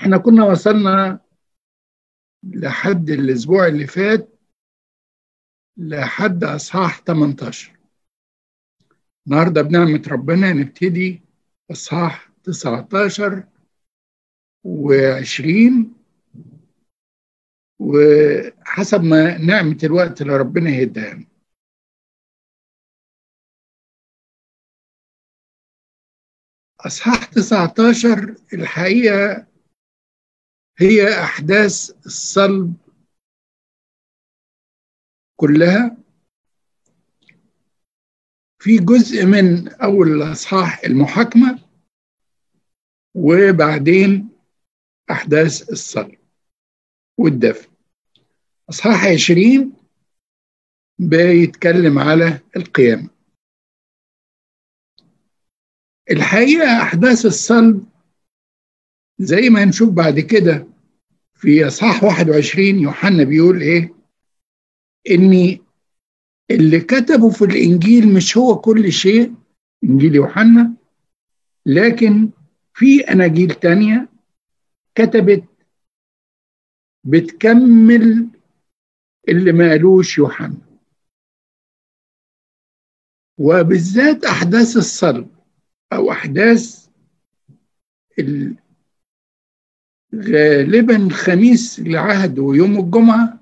إحنا كنا وصلنا لحد الأسبوع اللي فات لحد أصحاح 18 النهارده بنعمة ربنا نبتدي أصحاح 19 و20 وحسب ما نعمة الوقت اللي ربنا يهدها أصحاح 19 الحقيقة هي أحداث الصلب كلها. في جزء من أول الأصحاح المحاكمة وبعدين أحداث الصلب والدفن. أصحاح 20 بيتكلم على القيامة. الحقيقة أحداث الصلب زي ما هنشوف بعد كده في إصحاح 21 يوحنا بيقول إيه؟ ان اللي كتبوا في الإنجيل مش هو كل شيء إنجيل يوحنا لكن في أناجيل تانية كتبت بتكمل اللي ما قالوش يوحنا. وبالذات أحداث الصلب أو أحداث غالبا خميس العهد ويوم الجمعة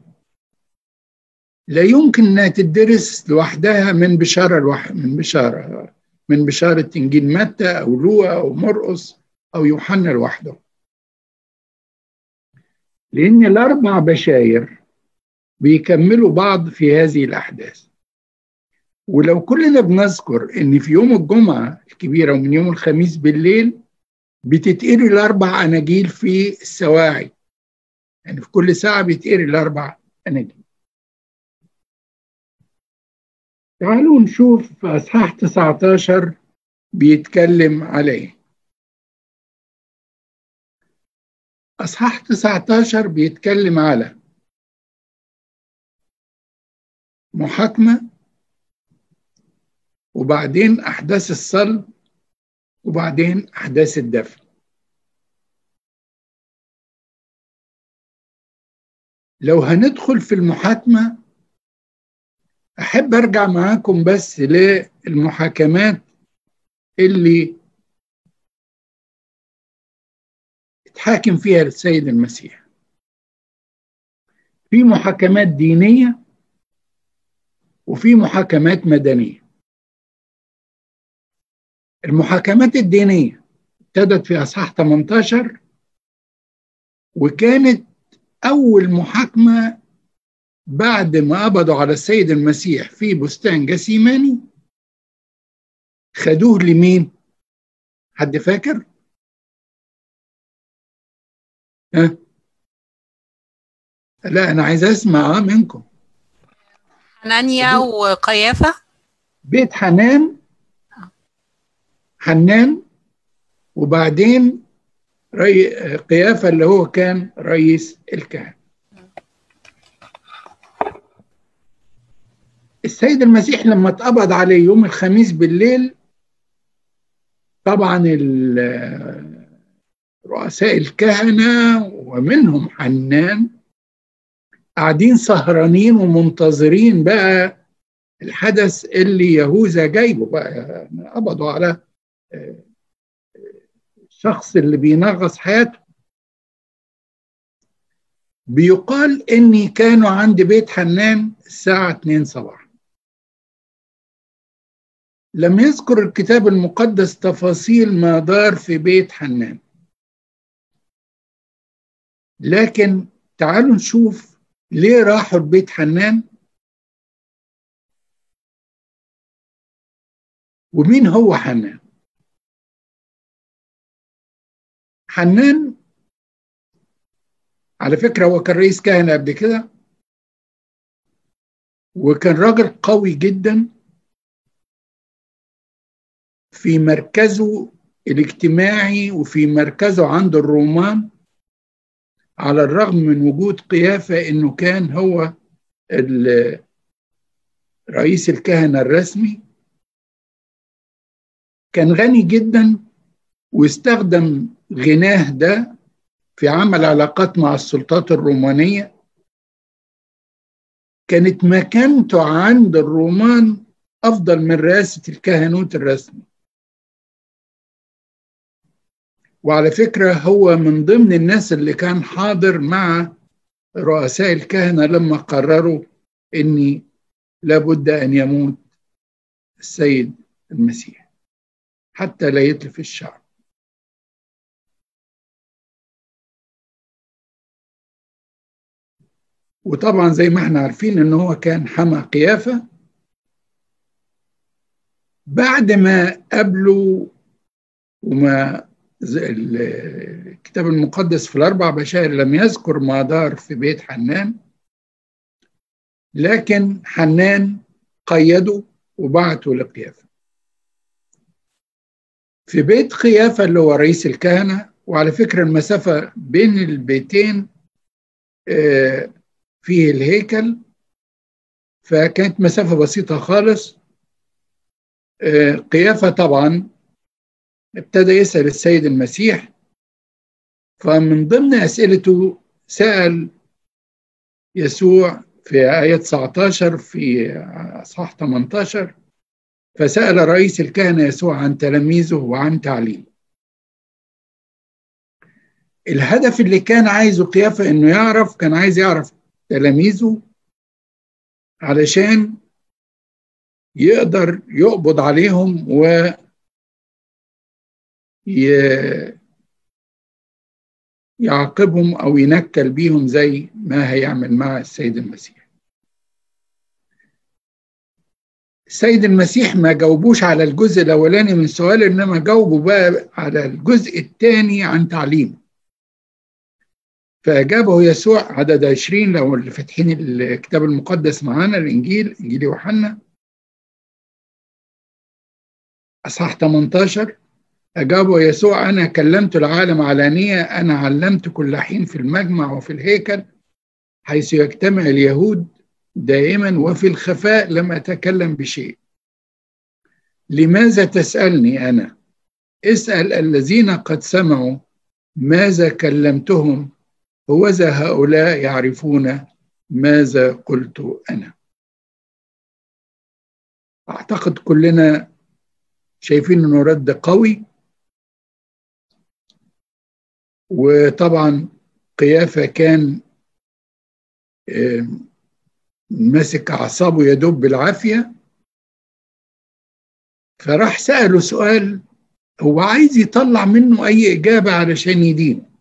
لا يمكن إنها تدرس لوحدها من بشارة لوح... من بشارة من بشارة إنجيل متى أو لوقا أو مرقس أو يوحنا لوحده. لأن الأربع بشاير بيكملوا بعض في هذه الأحداث. ولو كلنا بنذكر إن في يوم الجمعة الكبيرة ومن يوم الخميس بالليل بتتقري الأربع أناجيل في السواعي. يعني في كل ساعة بيتقري الأربع أناجيل. تعالوا نشوف في أصحاح 19 بيتكلم على إيه أصحاح 19 بيتكلم على محاكمة وبعدين أحداث الصلب وبعدين أحداث الدفن. لو هندخل في المحاكمة أحب أرجع معاكم بس للمحاكمات اللي اتحاكم فيها السيد المسيح. في محاكمات دينية وفي محاكمات مدنية. المحاكمات الدينية ابتدت في أصحاح 18 وكانت أول محاكمة بعد ما قبضوا على السيد المسيح في بستان جسيماني خدوه لمين؟ حد فاكر؟ ها؟ لا أنا عايز أسمع منكم حنانيا وقيافة بيت حنان حنان وبعدين ري قيافة اللي هو كان رئيس الكهنة. السيد المسيح لما اتقبض عليه يوم الخميس بالليل طبعا رؤساء الكهنة ومنهم حنان قاعدين سهرانين ومنتظرين بقى الحدث اللي يهوذا جايبه بقى قبضوا على الشخص اللي بينغص حياته بيقال إني كانوا عند بيت حنان الساعة 2 صباحا لم يذكر الكتاب المقدس تفاصيل ما دار في بيت حنان. لكن تعالوا نشوف ليه راحوا لبيت حنان. ومين هو حنان؟ حنان. على فكرة هو كان رئيس كهنة قبل كده. وكان راجل قوي جدا في مركزه الاجتماعي وفي مركزه عند الرومان على الرغم من وجود قيافة إنه كان هو رئيس الكهنة الرسمي. كان غني جدا واستخدم غناه ده في عمل علاقات مع السلطات الرومانية. كانت مكانته عند الرومان أفضل من رئاسة الكهنوت الرسمي. وعلى فكرة هو من ضمن الناس اللي كان حاضر مع رؤساء الكهنة لما قرروا أني لابد أن يموت السيد المسيح حتى لا يتلف الشعب. وطبعا زي ما إحنا عارفين إن هو كان حمى قيافة. بعد ما قابله وما الكتاب المقدس في الأربع بشائر لم يذكر ما دار في بيت حنان لكن حنان قيده وبعته لقيافة. في بيت قيافة اللي هو رئيس الكهنة وعلى فكرة المسافة بين البيتين فيه الهيكل فكانت مسافة بسيطة خالص. قيافة طبعا ابتدى يسأل السيد المسيح فمن ضمن أسئلته سأل يسوع في آية 19 في أصحاح 18 فسأل رئيس الكهنة يسوع عن تلاميذه وعن تعليمه الهدف اللي كان عايزه قيافة إنه يعرف كان عايز يعرف تلاميذه علشان يقدر يقبض عليهم و يعاقبهم أو ينكل بيهم زي ما هيعمل مع السيد المسيح. السيد المسيح ما جاوبوش على الجزء الأولاني من السؤال إنما جاوبوا بقى على الجزء الثاني عن تعليمه. فأجابه يسوع عدد 20 لو اللي فاتحين الكتاب المقدس معانا الإنجيل إنجيل يوحنا. أصحاح 18 أجابه يسوع أنا كلمت العالم علانية أنا علمت كل حين في المجمع وفي الهيكل حيث يجتمع اليهود دائما وفي الخفاء لم أتكلم بشيء. لماذا تسألني أنا؟ اسأل الذين قد سمعوا ماذا كلمتهم هوذا هؤلاء يعرفون ماذا قلت أنا. أعتقد كلنا شايفين أنه رد قوي. وطبعا قيافة كان ماسك أعصابه يدب بالعافية. فراح سأله سؤال هو عايز يطلع منه أي إجابة علشان يدين؟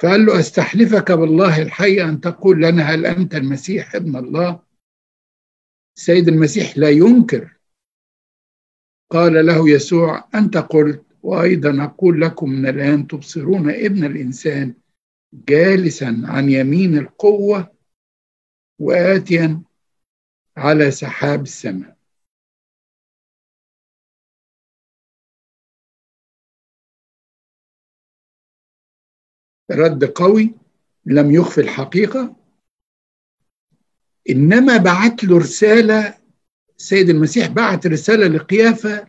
فقال له أستحلفك بالله الحي أن تقول لنا هل أنت المسيح ابن الله؟ السيد المسيح لا ينكر. قال له يسوع أنت قلت وأيضا أقول لكم من الآن تبصرون ابن الإنسان جالسا عن يمين القوة وآتيا على سحاب السماء. رد قوي لم يخفي الحقيقة. إنما بعت له رسالة السيد المسيح بعت رسالة لقيافة.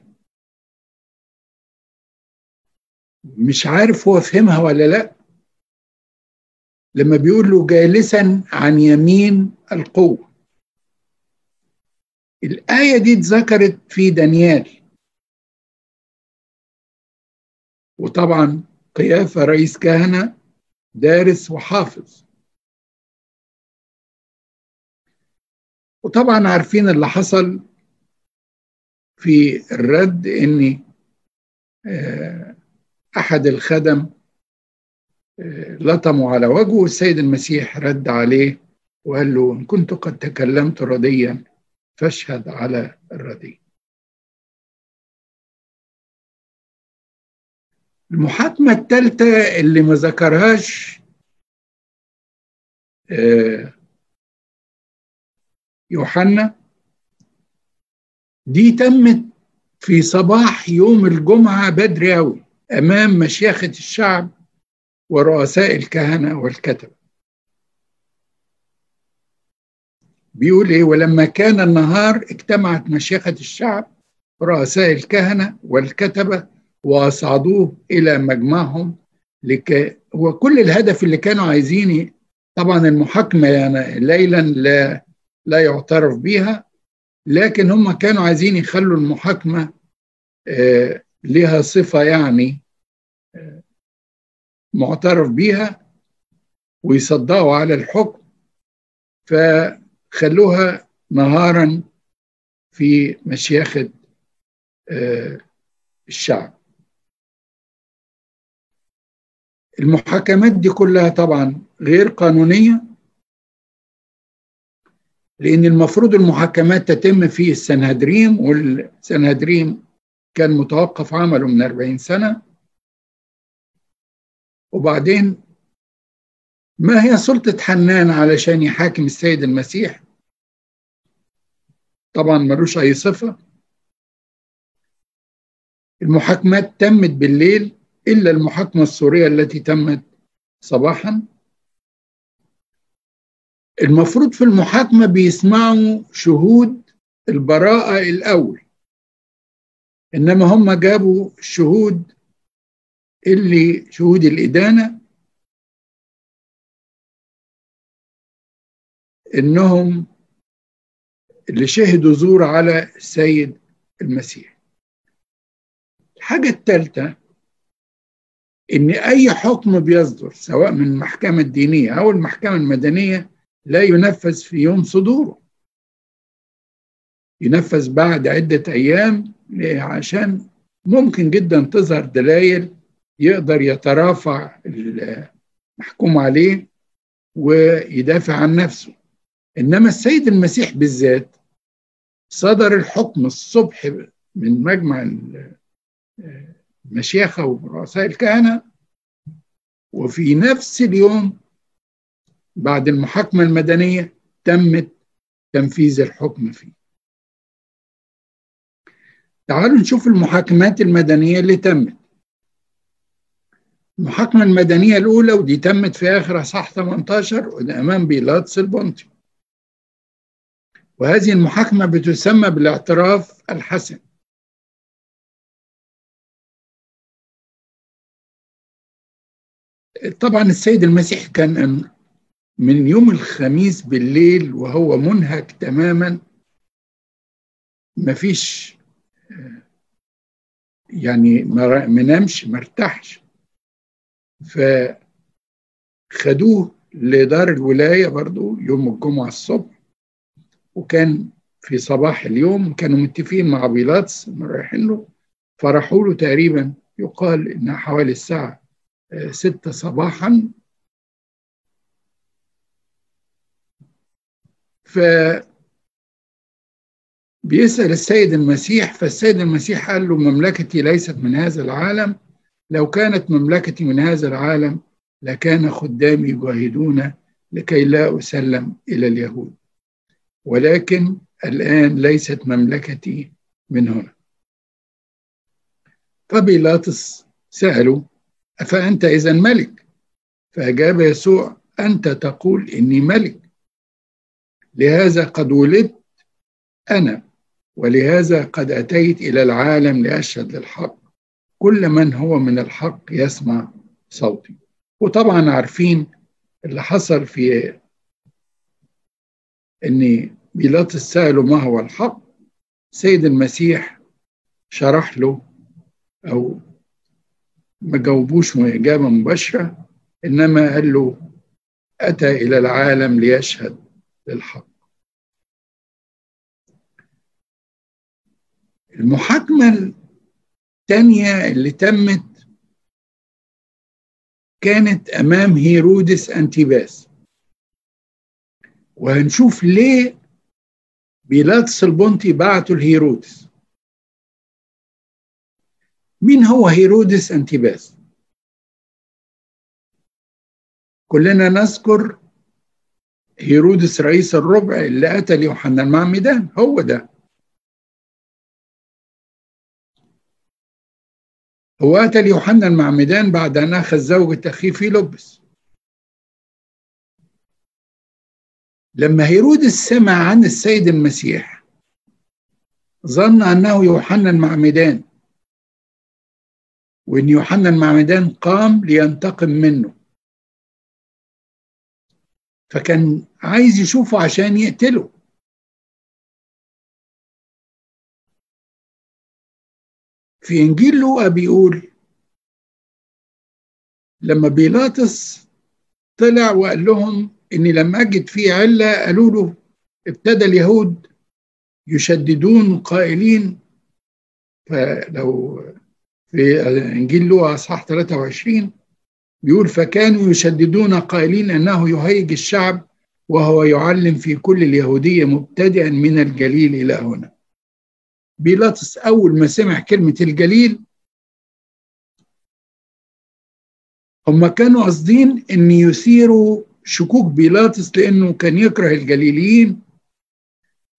مش عارف هو فهمها ولا لأ. لما بيقول له جالسا عن يمين القوة. الآية دي اتذكرت في دانيال. وطبعا قيافة رئيس كهنة دارس وحافظ. وطبعا عارفين اللي حصل في الرد إن أحد الخدم لطموا على وجهه السيد المسيح رد عليه وقال له إن كنت قد تكلمت رديا فاشهد على الردي. المحاكمة الثالثة اللي ما ذكرهاش يوحنا دي تمت في صباح يوم الجمعة بدري أوي أمام مشيخة الشعب ورؤساء الكهنة والكتبة. بيقول إيه؟ ولما كان النهار اجتمعت مشيخة الشعب ورؤساء الكهنة والكتبة وأصعدوه إلى مجمعهم لك هو كل الهدف اللي كانوا عايزين طبعا المحاكمة يعني ليلا لا لا يعترف بها لكن هم كانوا عايزين يخلوا المحاكمة آه لها صفة يعني آه معترف بيها ويصدقوا على الحكم فخلوها نهارا في مشيخة آه الشعب. المحاكمات دي كلها طبعا غير قانونية لأن المفروض المحاكمات تتم في السنهدريم والسنهدريم كان متوقف عمله من 40 سنة. وبعدين ما هي سلطة حنان علشان يحاكم السيد المسيح؟ طبعا ملوش أي صفة. المحاكمات تمت بالليل إلا المحاكمة السورية التي تمت صباحا. المفروض في المحاكمة بيسمعوا شهود البراءة الأول إنما هم جابوا الشهود اللي شهود الإدانة إنهم اللي شهدوا زور على السيد المسيح. الحاجة الثالثة إن أي حكم بيصدر سواء من المحكمة الدينية أو المحكمة المدنية لا ينفذ في يوم صدوره. ينفذ بعد عدة أيام عشان ممكن جدا تظهر دلائل يقدر يترافع المحكوم عليه ويدافع عن نفسه. إنما السيد المسيح بالذات صدر الحكم الصبح من مجمع المشيخة ورؤساء الكهنة وفي نفس اليوم بعد المحاكمة المدنية تمت تنفيذ الحكم فيه. تعالوا نشوف المحاكمات المدنية اللي تمت. المحاكمة المدنية الأولى ودي تمت في آخر أصحاح 18 وده أمام بيلاطس البنطي وهذه المحاكمة بتسمى بالاعتراف الحسن. طبعا السيد المسيح كان من يوم الخميس بالليل وهو منهك تماما. مفيش يعني ما نامش ما ارتاحش. فخدوه لدار الولاية برضو يوم الجمعة الصبح. وكان في صباح اليوم كانوا متفقين مع بيلاطس رايحين له. فراحوا له تقريبا يقال إنها حوالي الساعة ستة صباحا. ف بيسأل السيد المسيح فالسيد المسيح قال له مملكتي ليست من هذا العالم. لو كانت مملكتي من هذا العالم لكان خدامي يجاهدون لكي لا أسلم إلى اليهود. ولكن الآن ليست مملكتي من هنا. فبيلاطس سأله أفأنت إذا ملك. فأجاب يسوع أنت تقول إني ملك. لهذا قد ولدت أنا ولهذا قد أتيت إلى العالم لأشهد للحق. كل من هو من الحق يسمع صوتي. وطبعا عارفين اللي حصل في إن بيلاطس سأله ما هو الحق. سيد المسيح شرح له أو ما جاوبوش إجابة مباشرة إنما قال له أتى إلى العالم ليشهد للحق. المحاكمة الثانية اللي تمت كانت أمام هيرودس أنتيباس. وهنشوف ليه بيلاطس البنطي بعته لهيرودس. مين هو هيرودس أنتيباس كلنا نذكر هيرودس رئيس الربع اللي قتل يوحنا المعمدان هو ده. هو قتل يوحنا المعمدان بعد أن أخذ زوجة أخيه فيلبس. لما هيرودس سمع عن السيد المسيح ظن أنه يوحنا المعمدان وإن يوحنا المعمدان قام لينتقم منه. فكان عايز يشوفه عشان يقتله. في إنجيل لوقا بيقول لما بيلاطس طلع وقال لهم إني لما أجد فيه علة قالوا له ابتدى اليهود يشددون قائلين فلو في إنجيل لوقا أصحاح 23 بيقول فكانوا يشددون قائلين أنه يهيج الشعب وهو يعلم في كل اليهودية مبتدئا من الجليل إلى هنا. بيلاطس أول ما سمع كلمة الجليل هم كانوا قاصدين أن يثيروا شكوك بيلاطس لأنه كان يكره الجليليين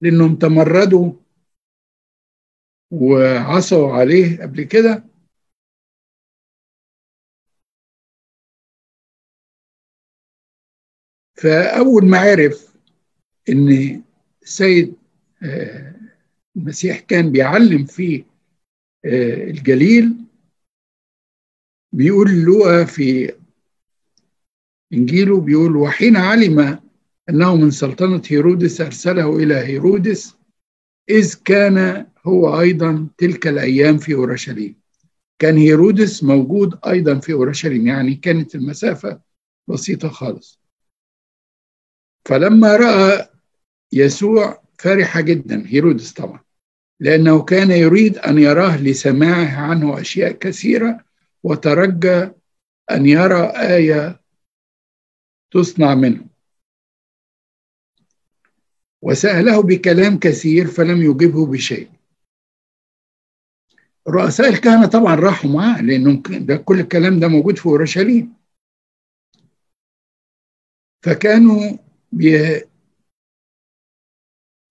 لأنهم تمردوا وعصوا عليه قبل كده. فأول ما عرف إن السيد المسيح كان بيعلم في الجليل بيقول لوقا في إنجيله بيقول وحين علم أنه من سلطنة هيرودس أرسله إلى هيرودس إذ كان هو أيضا تلك الأيام في أورشليم. كان هيرودس موجود أيضا في أورشليم يعني كانت المسافة بسيطة خالص. فلما رأى يسوع فرح جدا هيرودس طبعا لأنه كان يريد أن يراه لسماعه عنه أشياء كثيرة وترجى أن يرى آية تصنع منه. وسأله بكلام كثير فلم يجبه بشيء. رؤساء الكهنة طبعا راحوا معاه لأنه ده كل الكلام ده موجود في أورشليم. فكانوا بي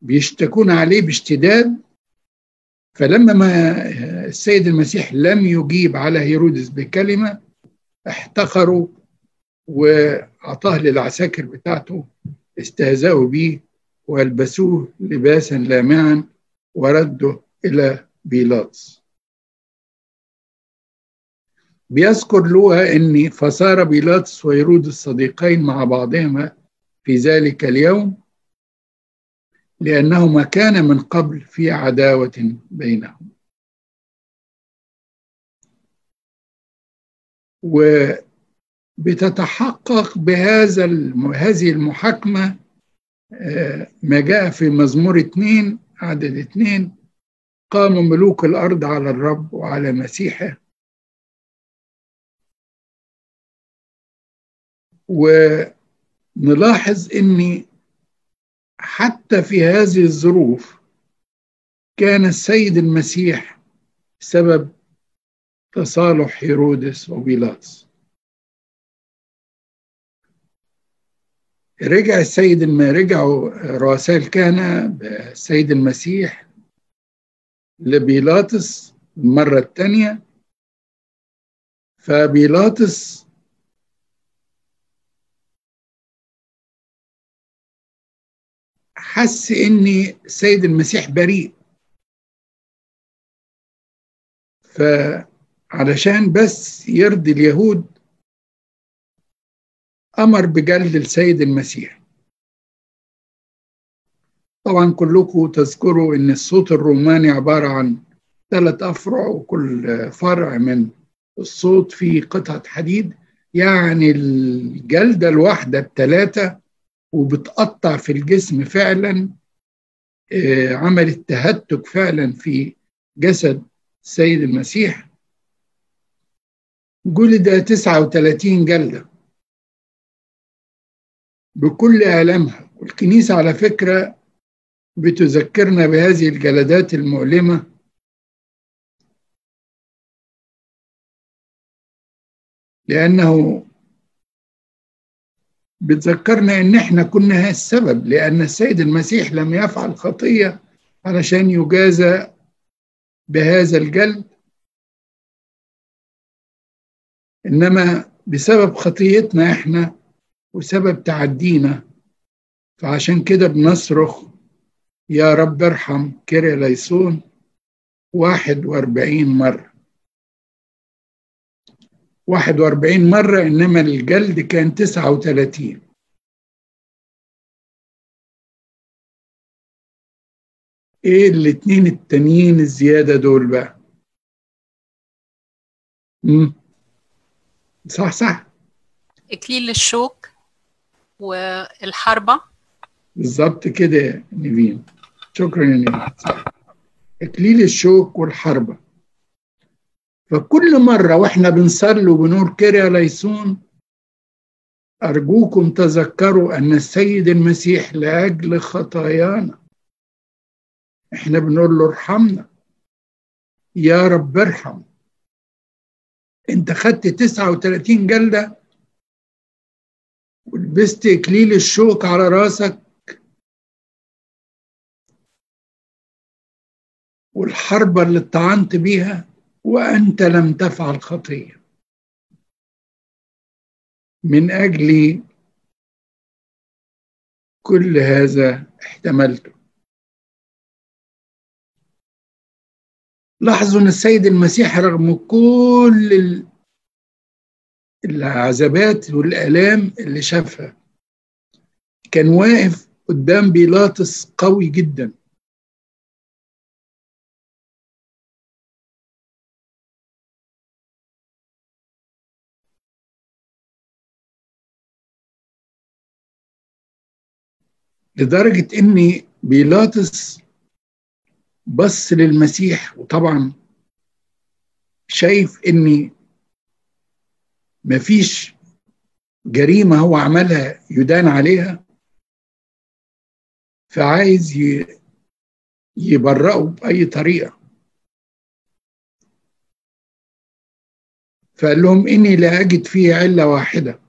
بيشتكون عليه باشتداد. فلما ما السيد المسيح لم يجيب على هيرودس بكلمة احتقروا وأعطاه للعساكر بتاعته استهزأوا به وألبسوه لباسا لامعا وردوا إلى بيلاطس. بيذكر لوقا أن فصار بيلاطس وهيرودس صديقين مع بعضهما في ذلك اليوم لأنهما كان من قبل في عداوة بينهم. وبتتحقق بهذا هذه المحاكمة ما جاء في مزمور اثنين عدد اثنين قام ملوك الأرض على الرب وعلى مسيحه. ونلاحظ أن حتى في هذه الظروف كان السيد المسيح سبب تصالح هيرودس وبيلاطس. رجع السيد ما رجعوا رؤساء الكهنة بالسيد المسيح لبيلاطس المرة الثانية فبيلاطس حس ان السيد المسيح بريء. فعلشان بس يرضي اليهود أمر بجلد السيد المسيح. طبعا كلكم تذكروا إن الصوت الروماني عبارة عن ثلاث أفرع وكل فرع من الصوت فيه قطعة حديد. يعني الجلدة الواحدة بثلاثه وبتقطع في الجسم فعلا عملت تهتك فعلا في جسد السيد المسيح. جلد 39 جلدة بكل آلامها. والكنيسة على فكرة بتذكرنا بهذه الجلدات المؤلمة. لأنه بتذكرنا إن إحنا كنا السبب لأن السيد المسيح لم يفعل خطية علشان يجازى بهذا الجلد. إنما بسبب خطيتنا إحنا وسبب تعدينا. فعشان كده بنصرخ يا رب ارحم كيري ليسون واحد وأربعين مرة. 41 مرة إنما الجلد كان 39 إيه الاتنين التانيين الزيادة دول بقى؟ مم. صح صح. إكليل الشوك والحربة. بالظبط كده يا نيفين شكرا يا نيفين إكليل الشوك والحربة. فكل مرة وإحنا بنصلي وبنقول كريا ليسون أرجوكم تذكروا أن السيد المسيح لأجل خطايانا. إحنا بنقول له ارحمنا. يا رب ارحم. أنت خدت 39 جلدة ولبست إكليل الشوك على راسك والحربة اللي اتطعنت بيها. وأنت لم تفعل خطية من أجل كل هذا احتملته. لاحظوا أن السيد المسيح رغم كل العذابات والآلام اللي شافها كان واقف قدام بيلاطس قوي جدا. لدرجة إن بيلاطس بص للمسيح وطبعا شايف إن مفيش جريمة هو عملها يدان عليها فعايز يبرئه بأي طريقة. فقال لهم إني لا أجد فيه علة واحدة.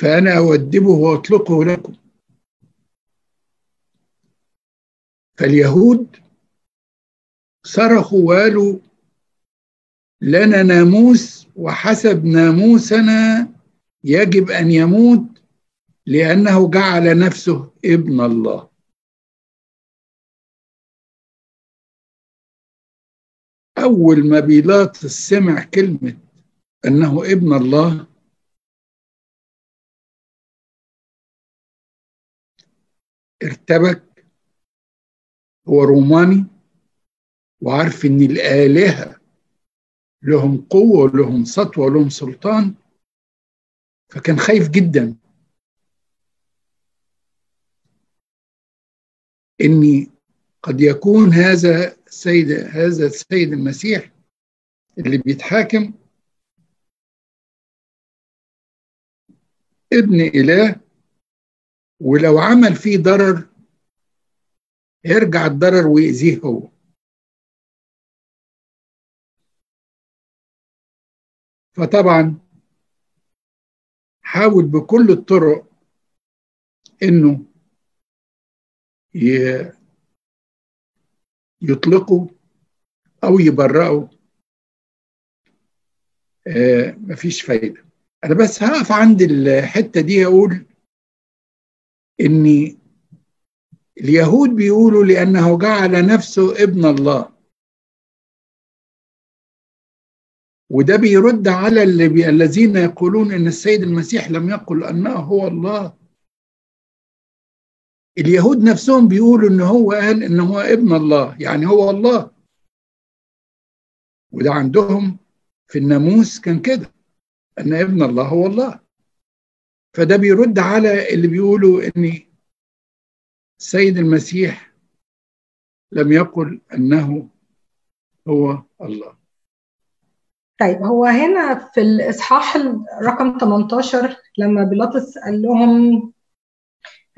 فأنا أودبه وأطلقه لكم. فاليهود صرخوا وقالوا لنا ناموس وحسب ناموسنا يجب أن يموت لأنه جعل نفسه ابن الله. أول ما بيلاطس سمع كلمة أنه ابن الله ارتبك هو روماني وعارف إن الآلهة لهم قوة ولهم سطوة ولهم سلطان فكان خايف جدا إني قد يكون هذا السيد هذا السيد المسيح اللي بيتحاكم ابن إله ولو عمل فيه ضرر يرجع الضرر ويأذيه هو. فطبعا حاول بكل الطرق إنه يطلقه أو يبرئه آه مفيش فايدة. أنا بس هقف عند الحتة دي أقول ان اليهود بيقولوا لأنه جعل نفسه ابن الله. وده بيرد على اللي بي... الذين يقولون إن السيد المسيح لم يقل أنه هو الله. اليهود نفسهم بيقولوا إن هو قال إن هو ابن الله يعني هو الله. وده عندهم في الناموس كان كده إن ابن الله هو الله. فده بيرد على اللي بيقولوا إن السيد المسيح لم يقل أنه هو الله. طيب هو هنا في الإصحاح رقم 18 لما بيلاطس قال لهم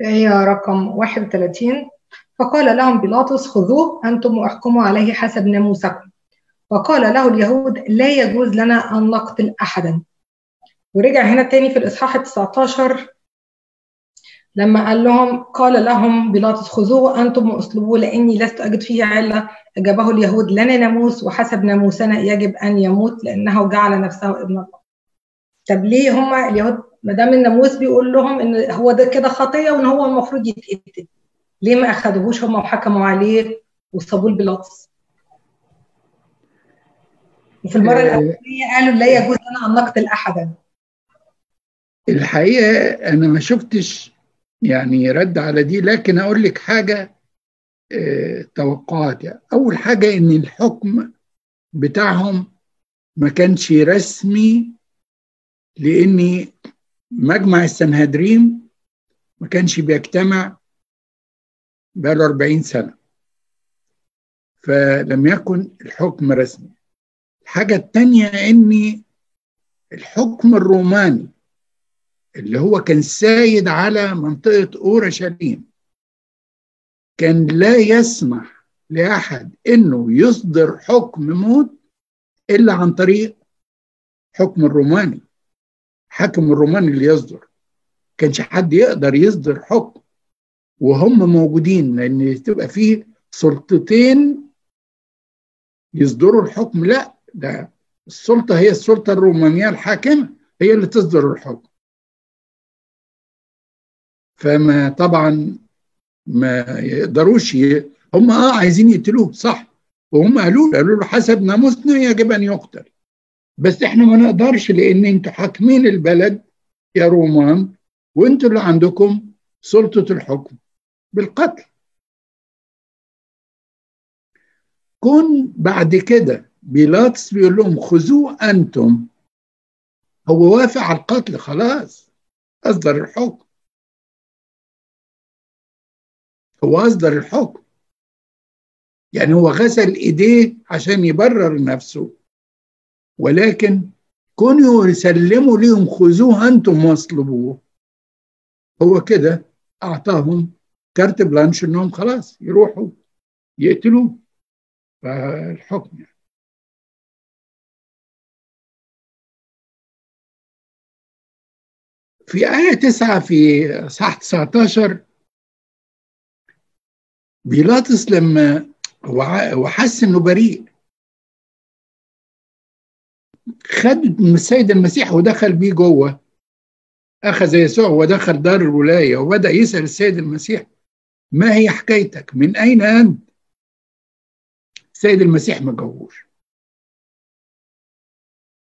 هي رقم 31 فقال لهم بيلاطس خذوه أنتم وأحكموا عليه حسب ناموسكم. وقال له اليهود لا يجوز لنا أن نقتل أحدا. ورجع هنا تاني في الإصحاح 19 لما قال لهم قال لهم بيلاطس خذوه أنتم واصلبوه لأني لست أجد فيه علة أجابه اليهود لنا ناموس وحسب ناموسنا يجب أن يموت لأنه جعل نفسه ابن الله. طب ليه هم اليهود ما دام الناموس بيقول لهم إن هو ده كده خطية وإن هو المفروض يتقتل. ليه ما اخدوهوش هم وحكموا عليه وصابوه لبيلاطس وفي المرة آه. الأولانية قالوا لا يجوز لنا أن نقتل احدا الحقيقة أنا ما شفتش يعني رد على دي لكن أقول لك حاجة آه، توقعات يعني. أول حاجة إن الحكم بتاعهم ما كانش رسمي لأن مجمع السنهدريم ما كانش بيجتمع بقاله 40 سنة فلم يكن الحكم رسمي الحاجة التانية إن الحكم الروماني اللي هو كان سايد على منطقة أورشليم كان لا يسمح لأحد إنه يصدر حكم موت إلا عن طريق حكم الروماني. حاكم الروماني اللي يصدر. كانش حد يقدر يصدر حكم. وهم موجودين لأن تبقى فيه سلطتين يصدروا الحكم. لا ده السلطة هي السلطة الرومانية الحاكمة هي اللي تصدر الحكم. فما طبعا ما يقدروش ي... هم آه عايزين يقتلوه صح. وهم قالوا له قالوا له حسب ناموسنا يجب أن يقتل. بس إحنا ما نقدرش لأن أنتوا حاكمين البلد يا رومان وأنتوا اللي عندكم سلطة الحكم بالقتل. كون بعد كده بيلاطس بيقول لهم خذوه أنتم. هو وافق على القتل خلاص. أصدر الحكم. هو أصدر الحكم. يعني هو غسل إيديه عشان يبرر نفسه. ولكن كونوا يسلموا ليهم خذوه أنتم واصلبوه. هو كده أعطاهم كارت بلانش إنهم خلاص يروحوا يقتلوه. فالحكم يعني. في آية تسعة في صح 19 بيلاطس لما وحس إنه بريء. خد السيد المسيح ودخل بيه جوه. أخذ يسوع ودخل دار الولاية وبدأ يسأل السيد المسيح ما هي حكايتك؟ من أين أنت؟ السيد المسيح ما جاوبوش.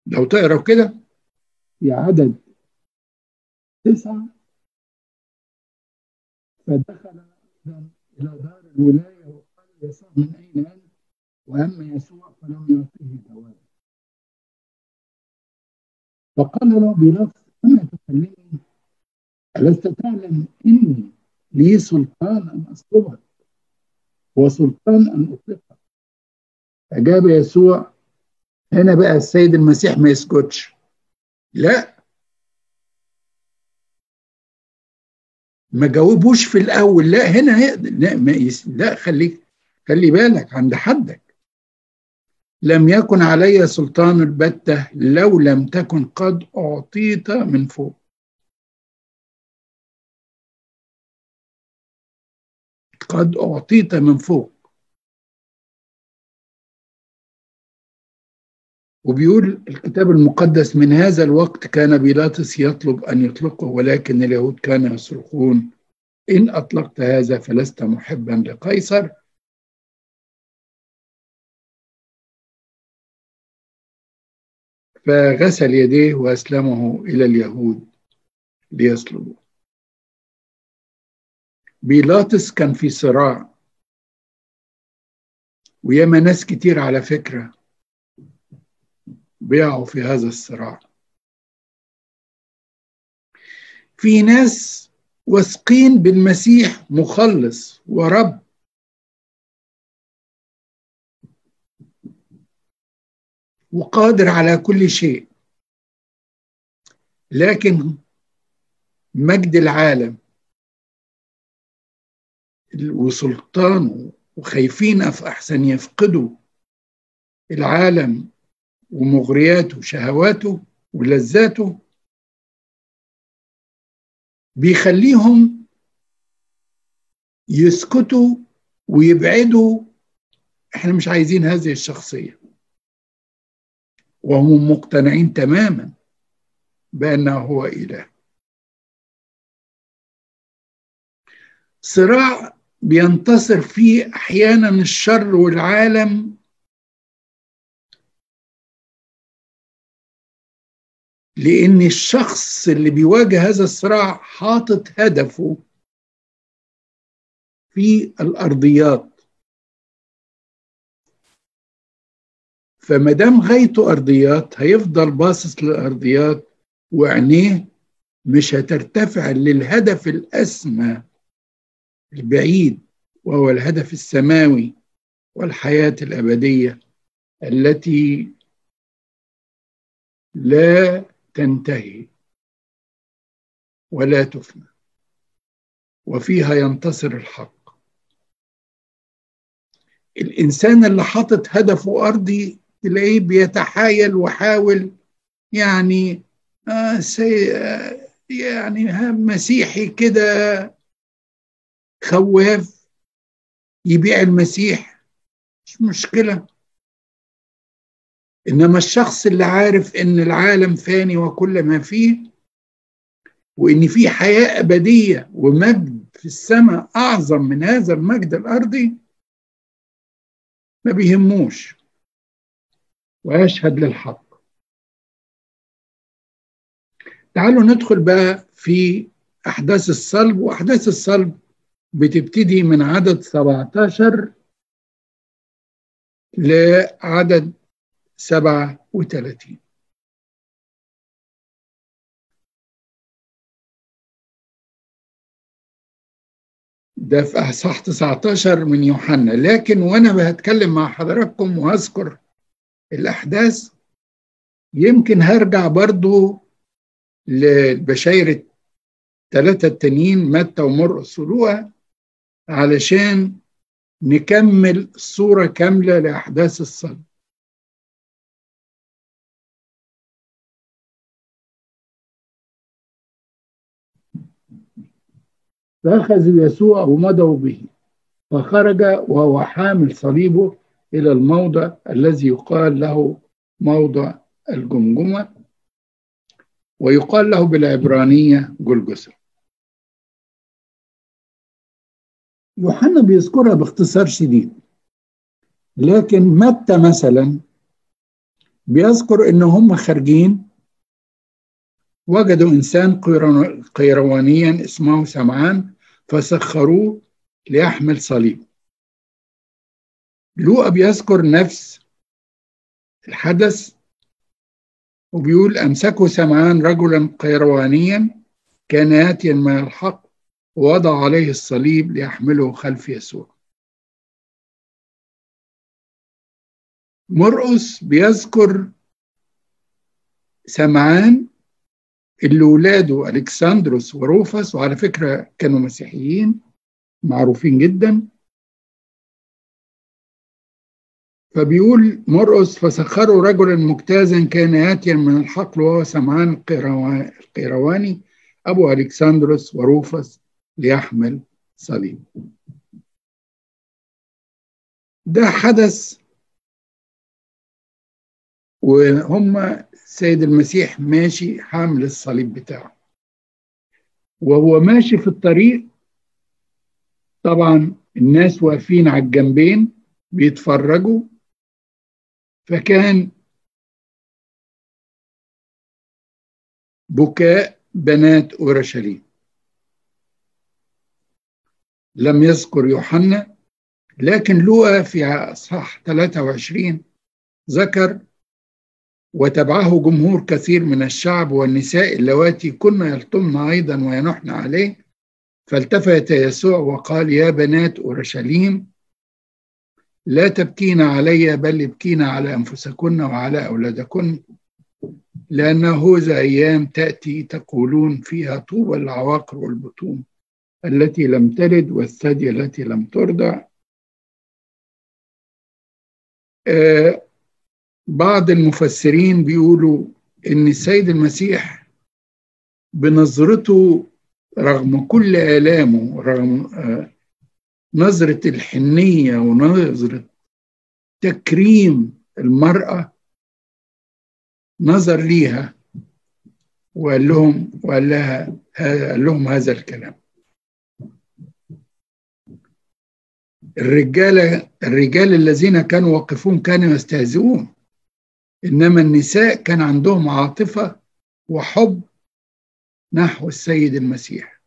لو تقرأ كده. في عدد تسعة. فدخل إلى دار الولاية وقال يسوع من أين أنت؟ وأما يسوع فلم يعطيه جوابا. فقال له بنفس أما تكلمني ألست تعلم إني لي سلطان أن أصلبك وسلطان أن أطلقك أجاب يسوع هنا بقى السيد المسيح ما يسكتش لا ما جاوبوش في الأول. لا هنا لا, ما يس... لا خليك خلي بالك عند حدك. لم يكن علي سلطان البتة لو لم تكن قد أعطيت من فوق. قد أعطيت من فوق. وبيقول الكتاب المقدس من هذا الوقت كان بيلاطس يطلب أن يطلقه ولكن اليهود كانوا يصرخون إن أطلقت هذا فلست محبا لقيصر. فغسل يديه وأسلمه إلى اليهود ليصلبوه. بيلاطس كان في صراع وياما ناس كتير على فكرة بيقعوا في هذا الصراع. في ناس واثقين بالمسيح مخلص ورب. وقادر على كل شيء. لكن مجد العالم وسلطانه وخايفين في أحسن يفقدوا العالم ومغرياته وشهواته ولذاته بيخليهم يسكتوا ويبعدوا. إحنا مش عايزين هذه الشخصية. وهم مقتنعين تماما بأنه هو إله. صراع بينتصر فيه أحيانا الشر والعالم لأن الشخص اللي بيواجه هذا الصراع حاطط هدفه في الأرضيات. فما دام غايته أرضيات هيفضل باصص للأرضيات وعينيه مش هترتفع للهدف الأسمى البعيد وهو الهدف السماوي والحياة الأبدية التي لا تنتهي ولا تفنى. وفيها ينتصر الحق. الإنسان اللي حاطط هدفه أرضي تلاقيه بيتحايل وحاول يعني آه سي آه يعني مسيحي كده خواف يبيع المسيح. مش مشكلة. إنما الشخص اللي عارف إن العالم فاني وكل ما فيه وإن في حياة أبدية ومجد في السماء أعظم من هذا المجد الأرضي ما بيهموش. ويشهد للحق. تعالوا ندخل بقى في أحداث الصلب. وأحداث الصلب بتبتدي من عدد 17 لعدد سبعة وثلاثين. ده في أصحاح 19 من يوحنا. لكن وأنا بتكلم مع حضراتكم وأذكر الأحداث يمكن هرجع برضو للبشاير الثلاثة التانيين متى ومرقس ولوقا علشان نكمل صورة كاملة لأحداث الصلب. فأخذوا يسوع ومضوا به فخرج وهو حامل صليبه إلى الموضع الذي يقال له موضع الجمجمة ويقال له بالعبرانية جلجسة يوحنا بيذكرها باختصار شديد لكن متى مثلا بيذكر إن هم خارجين؟ وجدوا إنسان قيروانيا اسمه سمعان فسخروه ليحمل صليب. لوقا بيذكر نفس الحدث وبيقول أمسكوا سمعان رجلا قيروانيا كان آتيا من الحق ووضع عليه الصليب ليحمله خلف يسوع. مرقس بيذكر سمعان اللي ولاده الكسندروس وروفس وعلى فكرة كانوا مسيحيين معروفين جدا. فبيقول مرقس فسخروا رجلا مجتازا كان آتيا من الحقل وهو سمعان القيرواني أبو ألكسندروس وروفس ليحمل صليب. ده حدث وهم السيد المسيح ماشي حامل الصليب بتاعه. وهو ماشي في الطريق طبعا الناس واقفين على الجنبين بيتفرجوا فكان بكاء بنات أورشليم. لم يذكر يوحنا لكن لوقا في أصحاح 23 ذكر وتبعه جمهور كثير من الشعب والنساء اللواتي كن يلطمن أيضا وينحن عليه. فالتفت يسوع وقال يا بنات أورشليم لا تبكين علي بل ابكين على أنفسكن وعلى أولادكن لأنه ذا أيام تأتي تقولون فيها طوبى العواقر والبطون التي لم تلد والثدي التي لم ترضع. آه بعض المفسرين بيقولوا إن السيد المسيح بنظرته رغم كل آلامه رغم نظرة الحنية ونظرة تكريم المرأة نظر ليها وقال لهم وقال لها قال لهم هذا الكلام. الرجال الرجال الذين كانوا واقفون كانوا يستهزئون. إنما النساء كان عندهم عاطفة وحب نحو السيد المسيح.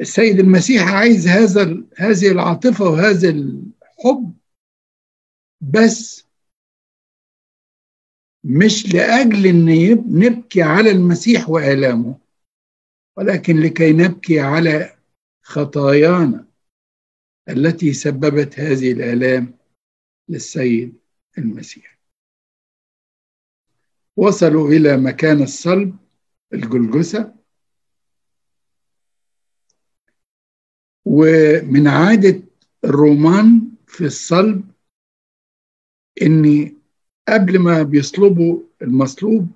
السيد المسيح عايز هذا هذه العاطفة وهذا الحب بس مش لأجل إن نبكي على المسيح وآلامه ولكن لكي نبكي على خطايانا التي سببت هذه الآلام للسيد المسيح. وصلوا إلى مكان الصلب الجلجسه ومن عادة الرومان في الصلب ان قبل ما بيصلبوا المصلوب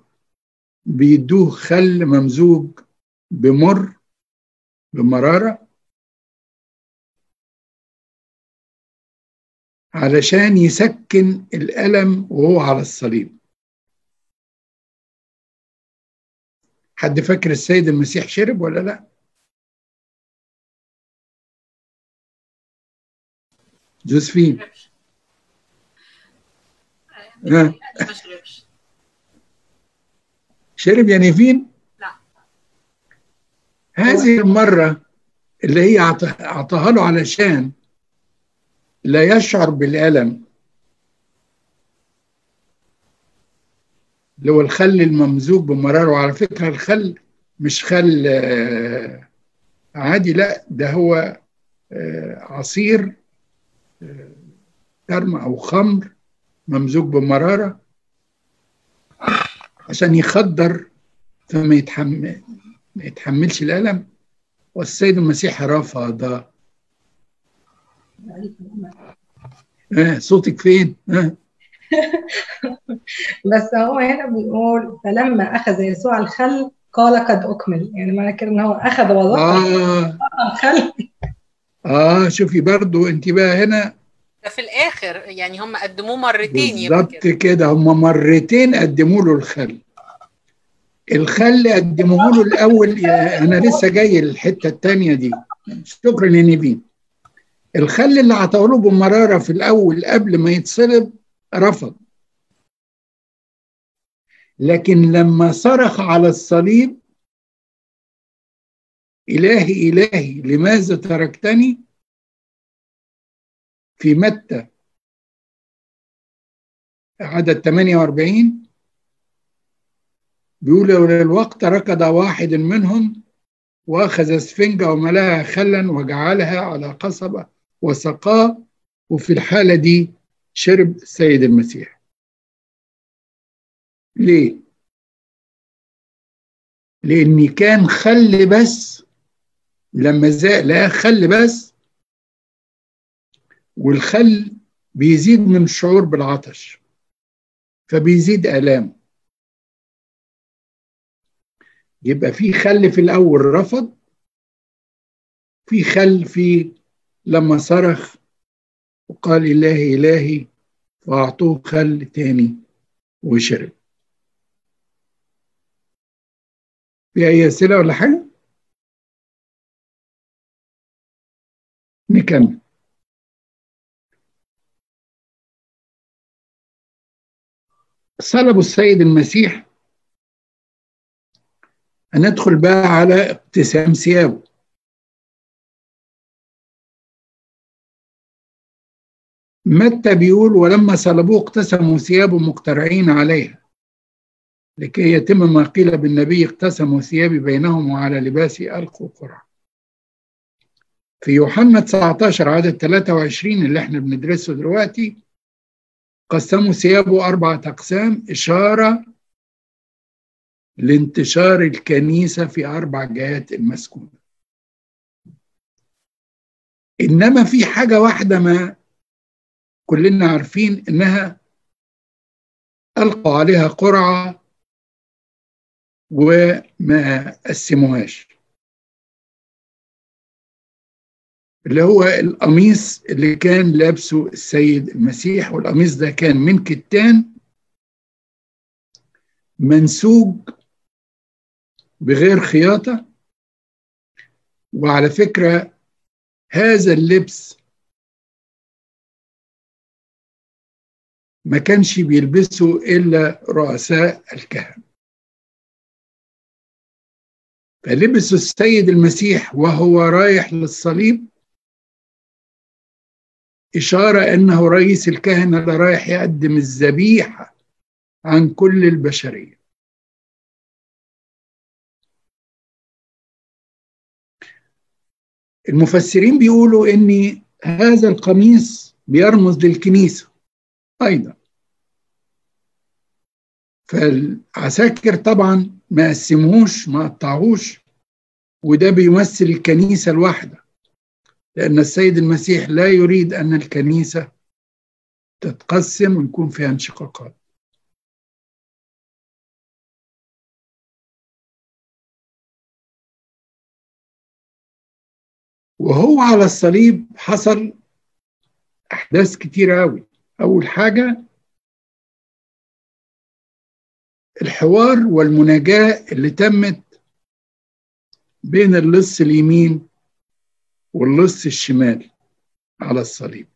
بيدوه خل ممزوج بمر بمرارة علشان يسكن الألم وهو على الصليب. حد فاكر السيد المسيح شرب ولا لا؟ جوزفين. ها؟ شرب يعني فين لا. هذه المرة اللي هي أعطاها له علشان لا يشعر بالألم. اللي هو الخل الممزوج بمرار وعلى فكرة الخل مش خل عادي لا ده هو عصير ترم أو خمر ممزوج بمرارة عشان يخدر فما يتحمل ما يتحملش الألم والسيد المسيح رفض آه صوتك فين؟ آه. بس هو هنا بيقول فلما أخذ يسوع الخل قال قد أكمل. يعني معنى كده إن هو أخذ وضع. آه. الخل آه شوفي برضو أنت بقى هنا. ده في الآخر يعني هم قدموه مرتين بالظبط كده. هم مرتين قدموا له الخل. الخل قدموه له الأول أنا لسه جاي الحتة الثانية دي. شكرا لنيفين الخل اللي عطاه له بمرارة في الأول قبل ما يتصلب رفض. لكن لما صرخ على الصليب إلهي إلهي لماذا تركتني؟ في متى؟ عدد 48 بيقول لولا الوقت ركض واحد منهم وأخذ أسفنجة وملاها خلا وجعلها على قصبة وسقاه وفي الحالة دي شرب السيد المسيح. ليه؟ لأني كان خل بس لما زاق لقاه خل بس والخل بيزيد من الشعور بالعطش فبيزيد آلام. يبقى في خل في الأول رفض في خل في لما صرخ وقال إلهي إلهي فأعطوه خل تاني وشرب. في أي أسئلة ولا حاجة؟ نكمل. صلبوا السيد المسيح هندخل بقى على ابتسام ثيابه متى بيقول ولما صلبوه اقتسموا ثيابه مقترعين عليها. لكي يتم ما قيل بالنبي اقتسموا ثيابي بينهم وعلى لباسي ألقوا قرع في يوحنا 19 عدد 23 اللي إحنا بندرسه دلوقتي قسموا ثيابه أربعة أقسام إشارة لانتشار الكنيسة في أربع جهات المسكونة. إنما في حاجة واحدة ما كلنا عارفين إنها ألقوا عليها قرعة وما قسموهاش. اللي هو القميص اللي كان لابسه السيد المسيح والقميص ده كان من كتان منسوج بغير خياطة. وعلى فكرة هذا اللبس ما كانش بيلبسوا إلا رؤساء الكهنة. فلبسوا السيد المسيح وهو رايح للصليب إشارة أنه رئيس الكهنة اللي رايح يقدم الذبيحة عن كل البشرية. المفسرين بيقولوا أن هذا القميص بيرمز للكنيسة أيضا. فالعساكر طبعا ما قسموش ما قطعوش وده بيمثل الكنيسة الواحدة لأن السيد المسيح لا يريد أن الكنيسة تتقسم ويكون فيها انشقاقات وهو على الصليب حصل أحداث كتيرة أوي. أول حاجة الحوار والمناجاة اللي تمت بين اللص اليمين واللص الشمال على الصليب.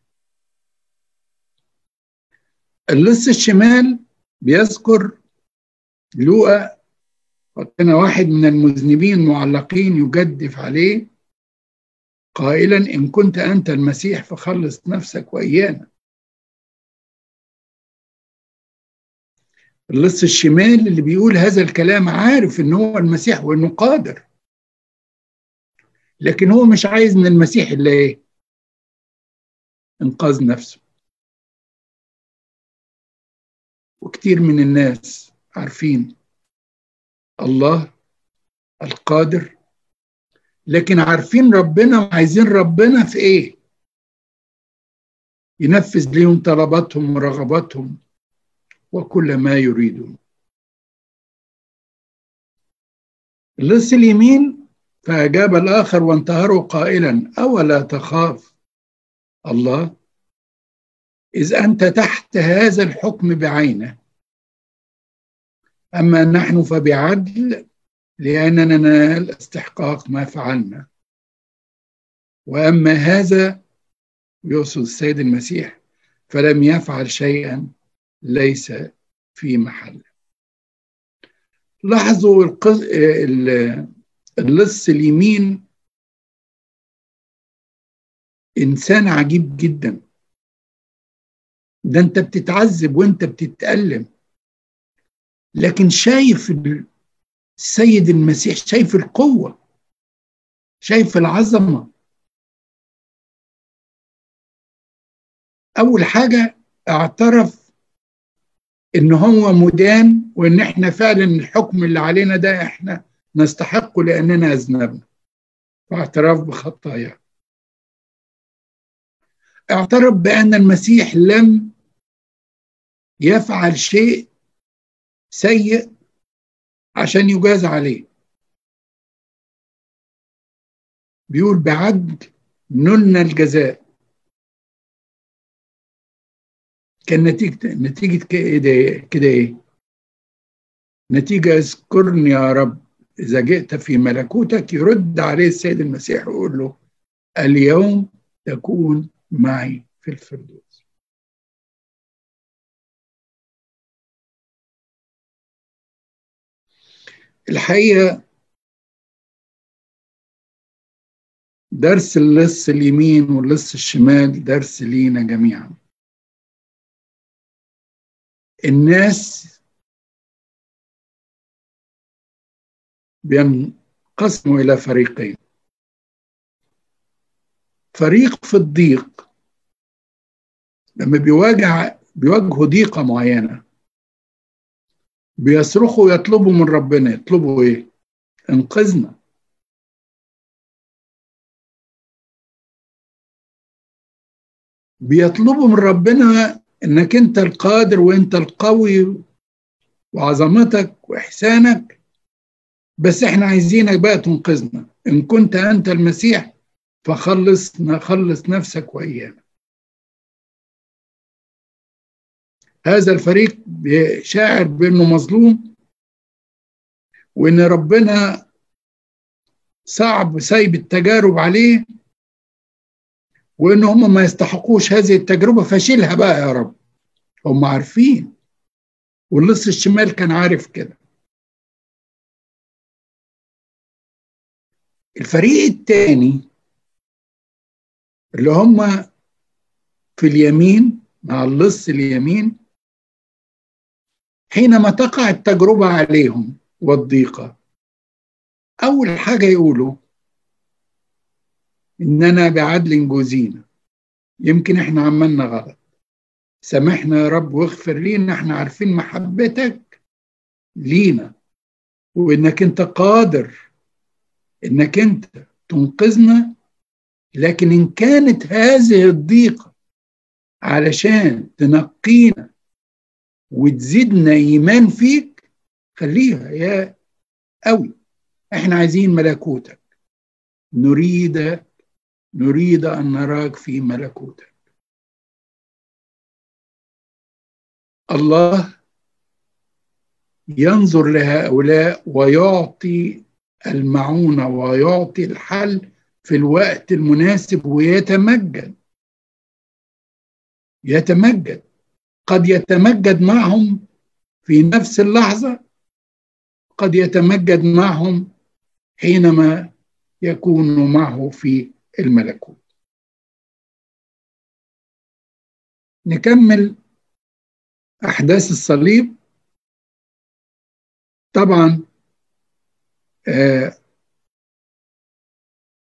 اللص الشمال بيذكر لوقا وكان واحد من المذنبين معلقين يجدف عليه قائلا إن كنت أنت المسيح فخلص نفسك وإيانا. اللص الشمال اللي بيقول هذا الكلام عارف إن هو المسيح وإنه قادر. لكن هو مش عايز من المسيح الا إيه؟ إنقاذ نفسه. وكتير من الناس عارفين الله القادر لكن عارفين ربنا وعايزين ربنا في إيه؟ ينفذ ليهم طلباتهم ورغباتهم. وكل ما يريدون اللص اليمين فأجاب الآخر وانتهره قائلا أولا تخاف؟ الله. إذ أنت تحت هذا الحكم بعينه. أما نحن فبعدل لأننا ننال استحقاق ما فعلنا. وأما هذا يقصد السيد المسيح فلم يفعل شيئا. ليس في محل. لاحظوا اللص اليمين. إنسان عجيب جدا. ده أنت بتتعذب وأنت بتتألم. لكن شايف السيد المسيح شايف القوة شايف العظمة. أول حاجة اعترف إن هو مدان وإن إحنا فعلا الحكم اللي علينا ده إحنا نستحقه لأننا أذنبنا. واعتراف بخطاياه اعترف بأن المسيح لم يفعل شيء سيء عشان يجاز عليه. بيقول بعدل نلنا الجزاء. كان نتيجة نتيجة كده كده إيه؟ نتيجة اذكرني يا رب إذا جئت في ملكوتك يرد عليه السيد المسيح ويقول له اليوم تكون معي في الفردوس. الحقيقة درس اللص اليمين واللص الشمال درس لينا جميعا. الناس بينقسموا إلى فريقين. فريق في الضيق لما بيواجه بيواجهوا ضيقة معينة بيصرخوا يطلبوا من ربنا. يطلبوا إيه؟ انقذنا بيطلبوا من ربنا إنك أنت القادر وأنت القوي وعظمتك وإحسانك. بس إحنا عايزينك بقى تنقذنا. إن كنت أنت المسيح فخلصنا خلص نفسك وإيانا. هذا الفريق شاعر بأنه مظلوم وإن ربنا صعب سايب التجارب عليه وإن هم ما يستحقوش هذه التجربة فشيلها بقى يا رب. هم عارفين. واللص الشمال كان عارف كده. الفريق الثاني اللي هم في اليمين مع اللص اليمين حينما تقع التجربة عليهم والضيقة أول حاجة يقولوا إننا بعدل جوزينا. يمكن إحنا عملنا غلط. سامحنا يا رب واغفر لينا إحنا عارفين محبتك لينا. وإنك أنت قادر إنك أنت تنقذنا. لكن إن كانت هذه الضيقة علشان تنقينا وتزيدنا إيمان فيك خليها يا قوي. إحنا عايزين ملكوتك. نريد نريد أن نراك في ملكوتك. الله ينظر لهؤلاء ويعطي المعونة ويعطي الحل في الوقت المناسب ويتمجد. يتمجد. قد يتمجد معهم في نفس اللحظة. قد يتمجد معهم حينما يكون معه في الملكوت. نكمل أحداث الصليب. طبعا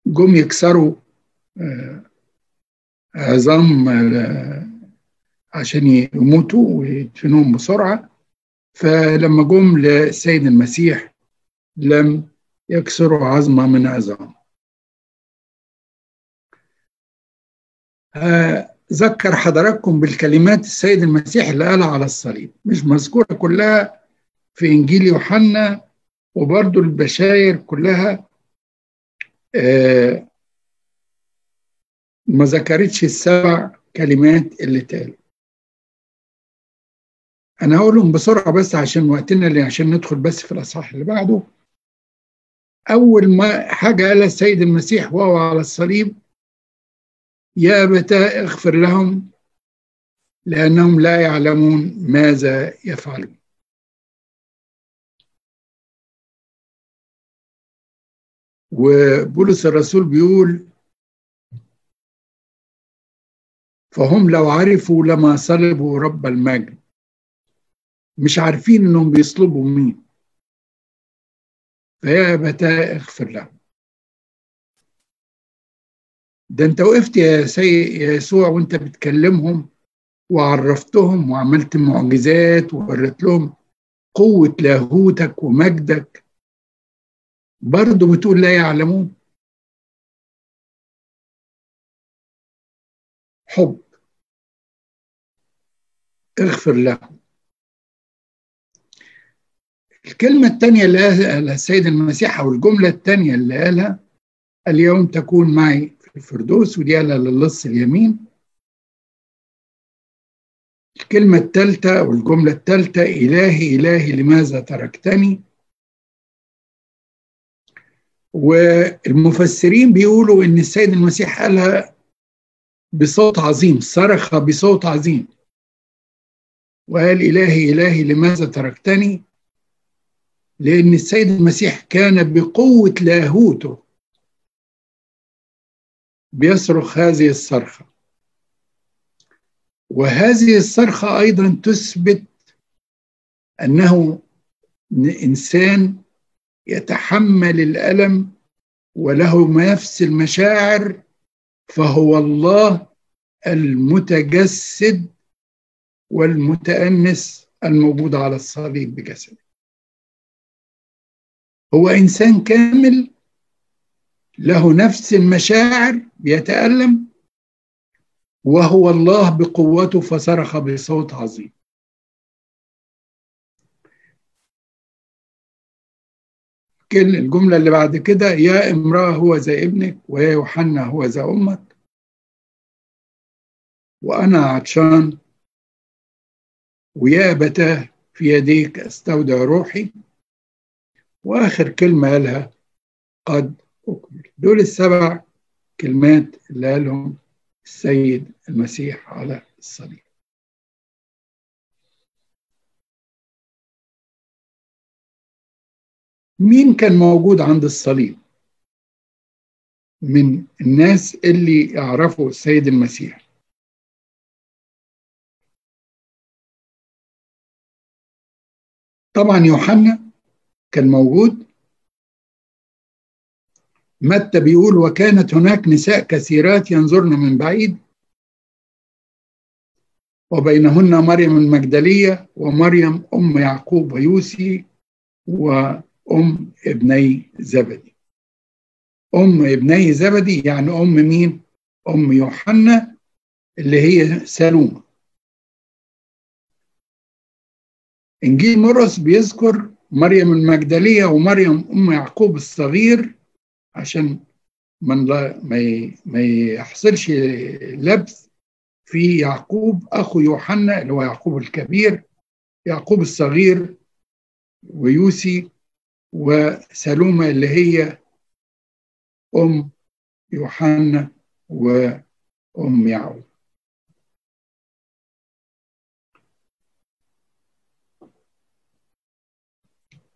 جم يكسروا عظام عشان يموتوا ويدفنوهم بسرعة. فلما جم للسيد المسيح لم يكسروا عظمة من عظام. ذكر حضراتكم بالكلمات السيد المسيح اللي قالها على الصليب. مش مذكورة كلها في إنجيل يوحنا وبرضو البشاير كلها ما ذكرتش السبع كلمات اللي تالوا أنا هقولهم بسرعة بس عشان وقتنا اللي عشان ندخل بس في الأصحاح اللي بعده. أول ما حاجة قالها السيد المسيح وهو على الصليب يا ابتاه اغفر لهم؟ لأنهم لا يعلمون ماذا يفعلون. وبولس الرسول بيقول فهم لو عرفوا لما صلبوا رب المجد مش عارفين إنهم بيصلبوا مين. فيا ابتاه اغفر لهم؟ ده انت وقفت يا سي يا يسوع وانت بتكلمهم وعرفتهم وعملت معجزات ووريت لهم قوة لاهوتك ومجدك. برضه بتقول لا يعلمون. حب. اغفر لهم. الكلمة الثانية اللي قالها السيد المسيح أو الجملة الثانية اللي قالها اليوم تكون معي. الفردوس ودي قالها للص اليمين. الكلمة الثالثة أو الجملة الثالثة إلهي إلهي لماذا تركتني؟ والمفسرين بيقولوا إن السيد المسيح قالها بصوت عظيم صرخ بصوت عظيم. وقال إلهي إلهي لماذا تركتني؟ لأن السيد المسيح كان بقوة لاهوته. بيصرخ هذه الصرخة. وهذه الصرخة أيضا تثبت أنه إنسان يتحمل الألم وله نفس المشاعر فهو الله المتجسد والمتأنس الموجود على الصليب بجسده. هو إنسان كامل له نفس المشاعر بيتالم وهو الله بقوته فصرخ بصوت عظيم. الجملة اللي بعد كده يا امرأة هو زي ابنك ويا يوحنا هو زي أمك. وأنا عطشان ويا أبتاه في يديك أستودع روحي. وآخر كلمة قالها قد أكمل. دول السبع كلمات اللي قالهم السيد المسيح على الصليب. مين كان موجود عند الصليب؟ من الناس اللي يعرفوا السيد المسيح. طبعا يوحنا كان موجود متى بيقول وكانت هناك نساء كثيرات ينظرن من بعيد؟ وبينهن مريم المجدلية ومريم أم يعقوب ويوسي وأم ابني زبدي. أم ابني زبدي يعني أم مين؟ أم يوحنا اللي هي سالومة إنجيل مرقس بيذكر مريم المجدلية ومريم أم يعقوب الصغير عشان من لا ما ما يحصلش لبس في يعقوب أخو يوحنا اللي هو يعقوب الكبير يعقوب الصغير ويوسي وسلومة اللي هي أم يوحنا وأم يعقوب.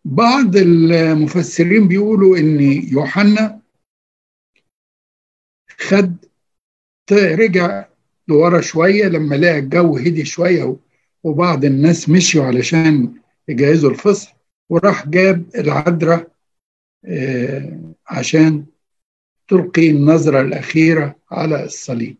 بعض المفسرين بيقولوا إن يوحنا خد رجع لورا شوية لما لقى الجو هدي شوية وبعض الناس مشيوا علشان يجهزوا الفصل وراح جاب العذراء عشان تلقي النظرة الأخيرة على الصليب.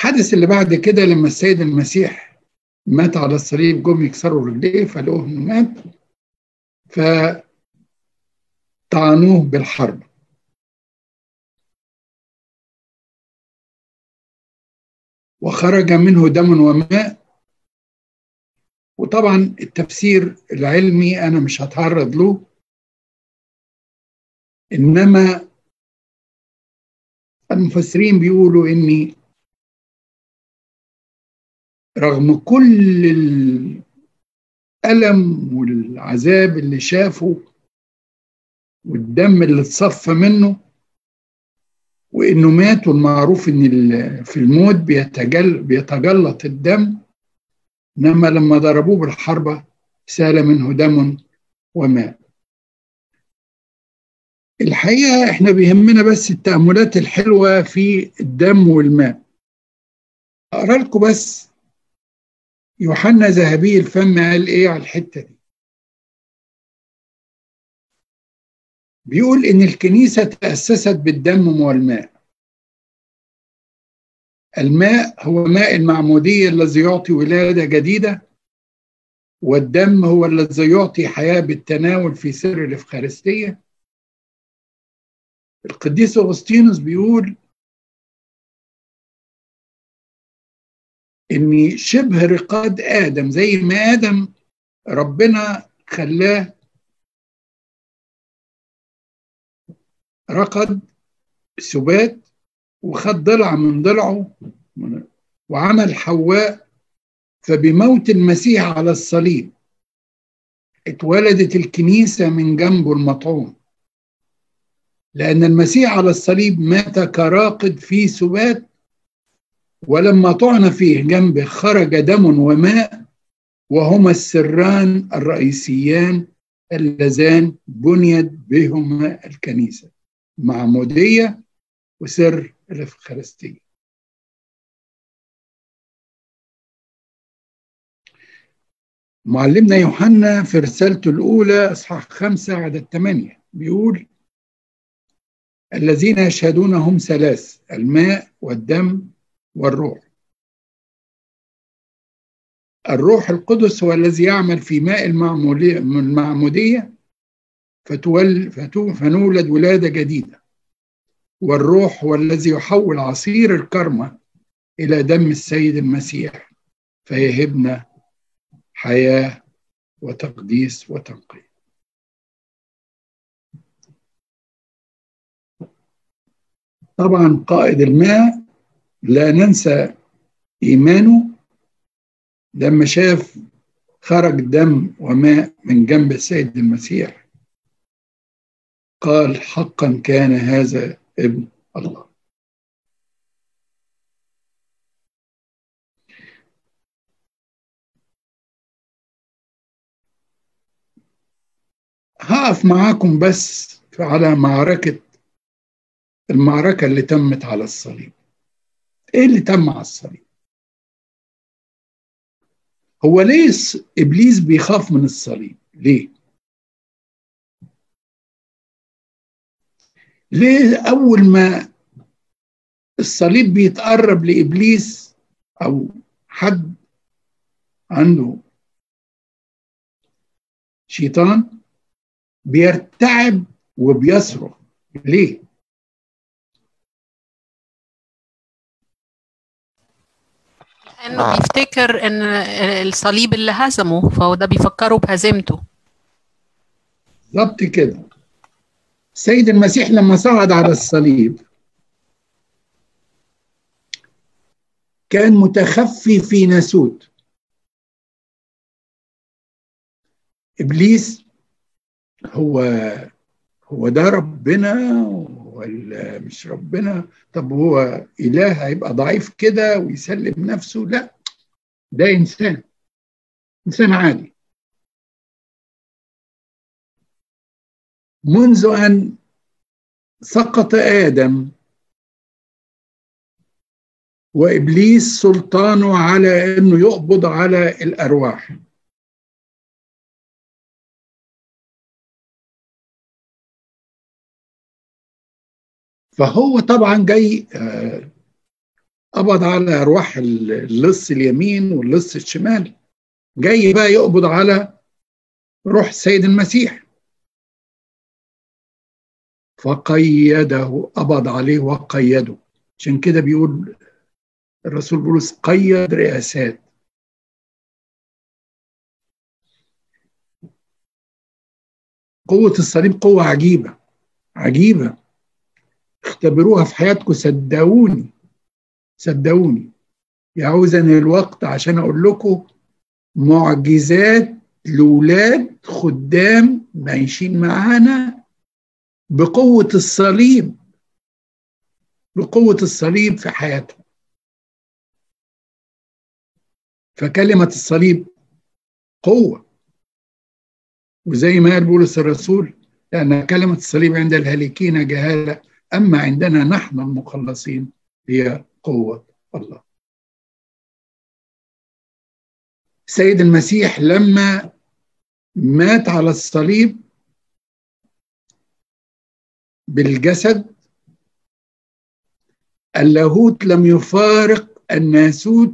الحدث اللي بعد كده لما السيد المسيح مات على الصليب جم يكسروا رجليه فلقوه إنه مات. فطعنوه بالحرب. وخرج منه دم وماء. وطبعا التفسير العلمي أنا مش هتعرض له. إنما المفسرين بيقولوا إني رغم كل الألم والعذاب اللي شافه والدم اللي اتصفى منه وإنه مات والمعروف إن في الموت بيتجل بيتجلط الدم إنما لما ضربوه بالحربة سال منه دم وماء الحقيقة إحنا بيهمنا بس التأملات الحلوة في الدم والماء. أقرأ لكم بس يوحنا ذهبي الفم قال إيه على الحتة دي؟ بيقول إن الكنيسة تأسست بالدم والماء. الماء هو ماء المعموديه الذي يعطي ولادة جديدة والدم هو الذي يعطي حياة بالتناول في سر الإفخارستية. القديس أغسطينوس بيقول ان شبه رقاد آدم زي ما آدم ربنا خلاه رقد سبات وخد ضلع من ضلعه وعمل حواء فبموت المسيح على الصليب اتولدت الكنيسة من جنبه المطعوم. لأن المسيح على الصليب مات كراقد في سبات ولما طعن فيه جنبه خرج دم وماء وهما السران الرئيسيان اللذان بنيت بهما الكنيسة معمودية وسر الإفخارستية. معلمنا يوحنا في رسالته الأولى إصحاح خمسة عدد ثمانية بيقول الذين يشهدون هم ثلاث الماء والدم والروح. الروح القدس هو الذي يعمل في ماء المعمودية فتول فنولد ولادة جديدة. والروح هو الذي يحول عصير الكرمة إلى دم السيد المسيح فيهبنا حياة وتقديس وتنقية. طبعا قائد الماء لا ننسى إيمانه. لما شاف خرج دم وماء من جنب السيد المسيح قال حقا كان هذا ابن الله. هقف معاكم بس على معركة المعركة اللي تمت على الصليب. إيه اللي تم على الصليب هو ليه إبليس بيخاف من الصليب ليه؟ ليه أول ما الصليب بيتقرب لإبليس أو حد عنده شيطان بيرتعب وبيصرخ. ليه؟ لأنه بيفتكر إن الصليب اللي هزمه فهو ده بيفكره بهزيمته. بالظبط كده. السيد المسيح لما صعد على الصليب كان متخفي في ناسوت. إبليس هو هو ده ربنا ولا مش ربنا. طب هو إله هيبقى ضعيف كده ويسلم نفسه؟ لا. ده إنسان. إنسان عادي. منذ أن سقط آدم وإبليس سلطانه على أنه يقبض على الأرواح. فهو طبعا جاي قبض على أرواح اللص اليمين واللص الشمال. جاي بقى يقبض على روح السيد المسيح. فقيده قبض عليه وقيده. عشان كده بيقول الرسول بولس قيد رئاسات. قوة الصليب قوة عجيبة عجيبة. اختبروها في حياتكم صدقوني صدقوني. يعوزني الوقت عشان أقول لكم معجزات لولاد خدام ماشيين معانا بقوة الصليب بقوة الصليب في حياتهم. فكلمة الصليب قوة. وزي ما قال بولس الرسول لأن كلمة الصليب عند الهالكين جهالة. أما عندنا نحن المخلصين هي قوة الله. سيد المسيح لما مات على الصليب بالجسد اللاهوت لم يفارق الناسوت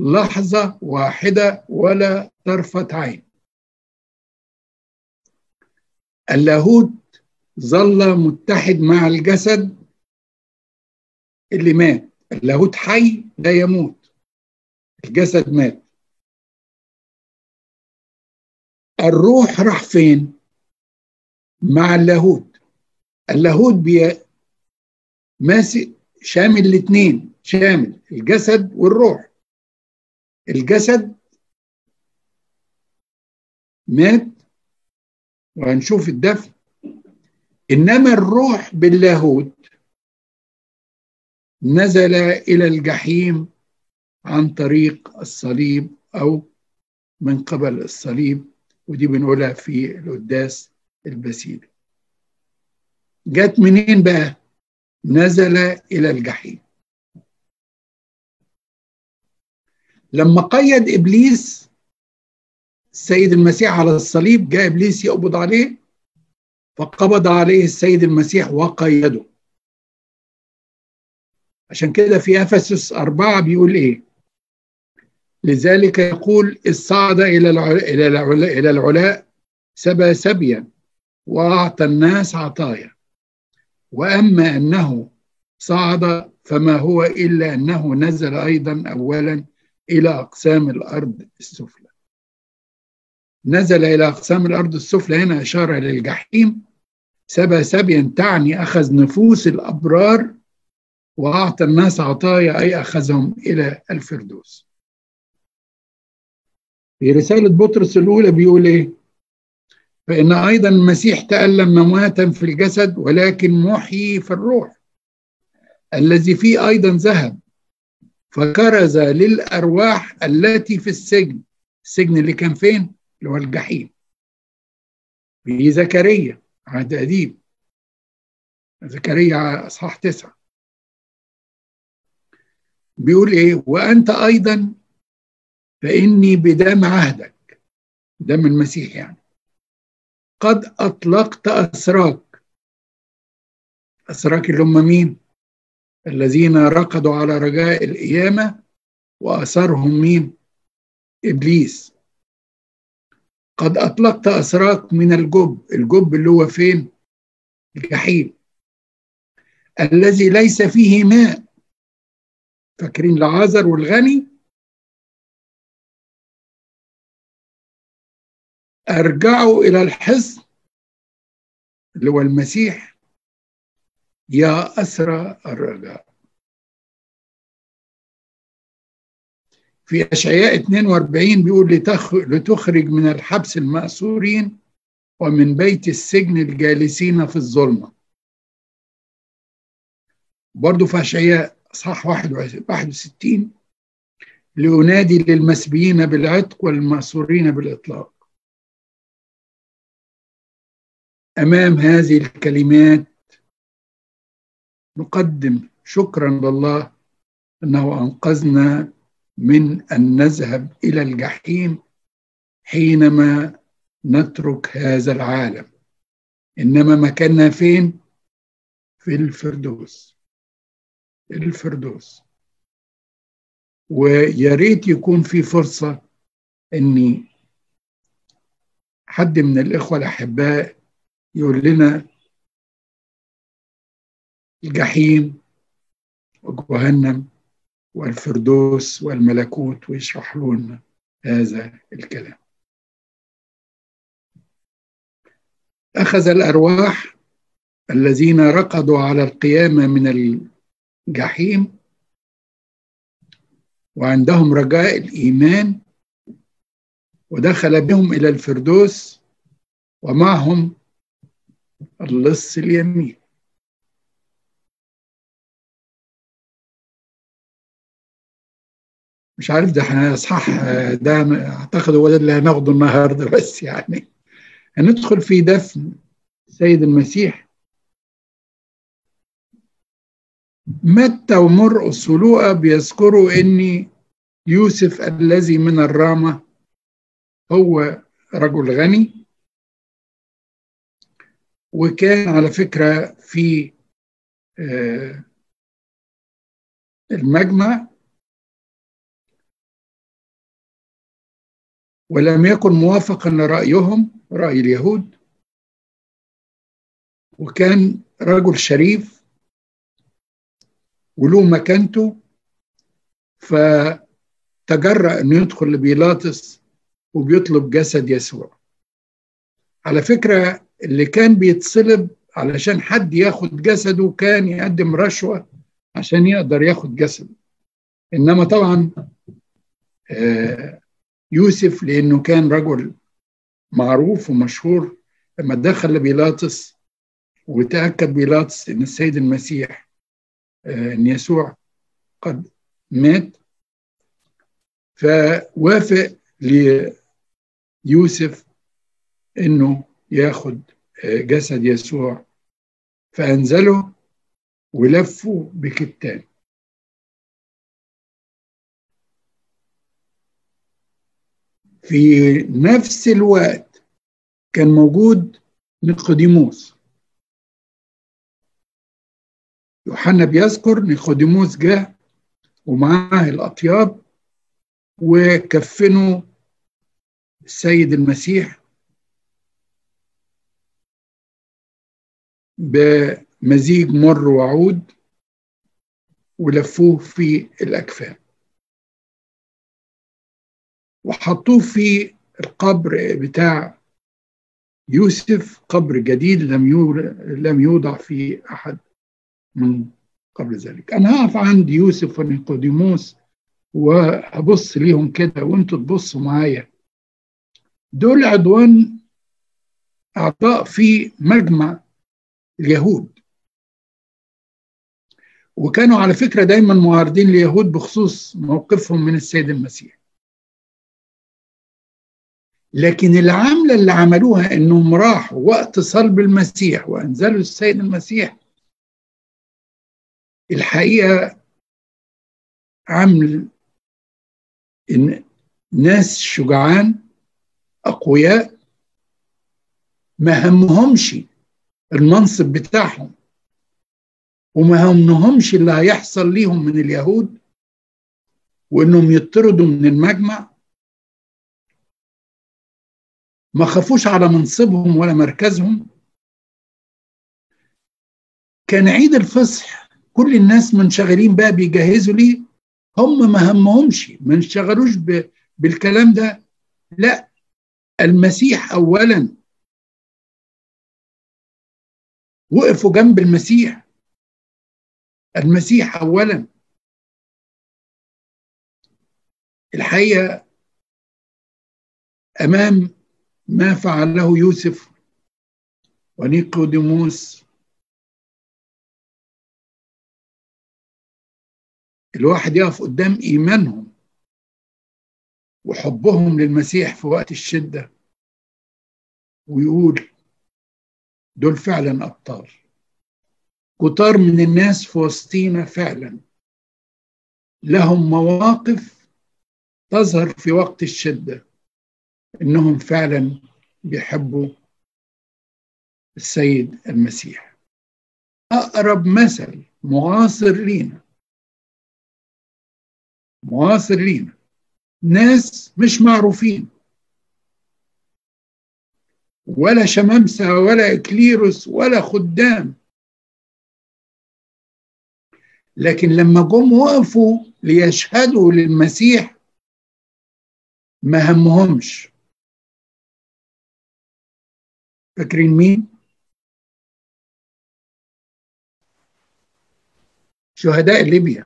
لحظة واحدة ولا طرفة عين. اللاهوت ظل متحد مع الجسد اللي مات. اللاهوت حي لا يموت. الجسد مات. الروح راح فين؟ مع اللاهوت. اللاهوت بي ماسك شامل الاثنين شامل الجسد والروح. الجسد مات. وهنشوف الدفن. إنما الروح باللاهوت نزل إلى الجحيم عن طريق الصليب أو من قبل الصليب ودي بنقولها في القداس البسيلي جت منين بقى؟ نزل إلى الجحيم. لما قيد إبليس السيد المسيح على الصليب جاء إبليس يقبض عليه فقبض عليه السيد المسيح وقيده. عشان كده في إفسس أربعة بيقول إيه؟ لذلك يقول الصعد إلى العلاء إلى العلاء العلاء سبى سبيا وأعطى الناس عطايا. وأما أنه صعد فما هو إلا أنه نزل أيضا اولا إلى أقسام الأرض السفلى. نزل إلى أقسام الأرض السفلى هنا إشارة للجحيم سبى سبيا تعني أخذ نفوس الأبرار وأعطى الناس عطايا أي أخذهم إلى الفردوس. في رسالة بطرس الأولى بيقول إيه؟ فإن أيضا المسيح تألم مماتا في الجسد ولكن محيي في الروح الذي فيه أيضا ذهب فكرز للأرواح التي في السجن. السجن اللي كان فين؟ اللي هو الجحيم. في زكريا. عهد قديم زكريا اصحاح تسعة. بيقول إيه؟ وأنت أيضا فإني بدم عهدك. دم المسيح يعني. قد أطلقت أسراك. أسراك اللي هم مين؟ الذين ركضوا على رجاء القيامة وأثرهم مين؟ إبليس. قد أطلقت أسراك من الجب. الجب اللي هو فين؟ الجحيم. الذي ليس فيه ماء. فاكرين لعازر والغني؟ أرجعوا إلى الحصن اللي هو المسيح. يا أسرى الرجاء. في أشعياء 42 بيقول لتخرج من الحبس المأسورين ومن بيت السجن الجالسين في الظلمة. برضه في أشعياء صح 61 لأنادي للمسبيين بالعتق والمأسورين بالإطلاق. أمام هذه الكلمات نقدم شكرا لله أنه أنقذنا من أن نذهب إلى الجحيم حينما نترك هذا العالم. إنما مكاننا فين؟ في الفردوس. الفردوس. ويا ريت يكون في فرصة إني حد من الإخوة الأحباء يقول لنا الجحيم وجهنم. والفردوس والملكوت ويشرح لنا هذا الكلام. أخذ الأرواح الذين رقدوا على القيامة من الجحيم وعندهم رجاء الإيمان ودخل بهم إلى الفردوس ومعهم اللص اليمين. مش عارف ده إحنا اصحاح ده اعتقد هو ده اللي هناخده النهارده بس يعني. هندخل في دفن السيد المسيح. متى ومرقس ولوقا بيذكروا ان يوسف الذي من الرامة هو رجل غني؟ وكان على فكرة في المجمع ولم يكن موافقا لرأيهم رأي اليهود. وكان رجل شريف وله مكانته. فتجرأ إنه يدخل لبيلاطس وبيطلب جسد يسوع. على فكرة اللي كان بيتصلب علشان حد ياخد جسده كان يقدم رشوة عشان يقدر ياخد جسده. إنما طبعا يوسف لأنه كان رجل معروف ومشهور لما دخل لبيلاطس وتأكد بيلاطس إن السيد المسيح إن يسوع قد مات فوافق ليوسف إنه ياخد جسد يسوع فأنزله ولفه بكتان. في نفس الوقت كان موجود نيقوديموس. يوحنا بيذكر نيقوديموس جه ومعاه الأطياب وكفنوا السيد المسيح بمزيج مر وعود ولفوه في الأكفان. وحطوه في القبر بتاع يوسف قبر جديد لم لم يوضع في أحد من قبل ذلك. أنا هقف عند يوسف ونيقوديموس وأبص ليهم كده وأنتوا تبصوا معايا. دول عدوان أعضاء في مجمع اليهود. وكانوا على فكرة دايما معارضين اليهود بخصوص موقفهم من السيد المسيح. لكن العملة اللي عملوها إنهم راحوا وقت صلب المسيح وأنزلوا السيد المسيح. الحقيقة عمل إن ناس شجعان أقوياء ما همهمش المنصب بتاعهم وما همهمش اللي هيحصل ليهم من اليهود وإنهم يطردوا من المجمع. ما خافوش على منصبهم ولا مركزهم. كان عيد الفصح كل الناس منشغلين بقى بيجهزوا ليه؟ هم ما همهمش ما انشغلوش بالكلام ده. لا المسيح اولا. وقفوا جنب المسيح. المسيح اولا. الحقيقة أمام ما فعله يوسف ونيقوديموس. الواحد يقف قدام إيمانهم وحبهم للمسيح في وقت الشدة ويقول دول فعلا أبطال. كتار من الناس في وسطينا فعلا لهم مواقف تظهر في وقت الشدة. إنهم فعلا بيحبوا السيد المسيح. أقرب مثل معاصر لينا. معاصر لينا. ناس مش معروفين. ولا شمامسة ولا إكليروس ولا خدام. لكن لما جم وقفوا ليشهدوا للمسيح ما همهمش. فاكرين مين؟ شهداء ليبيا.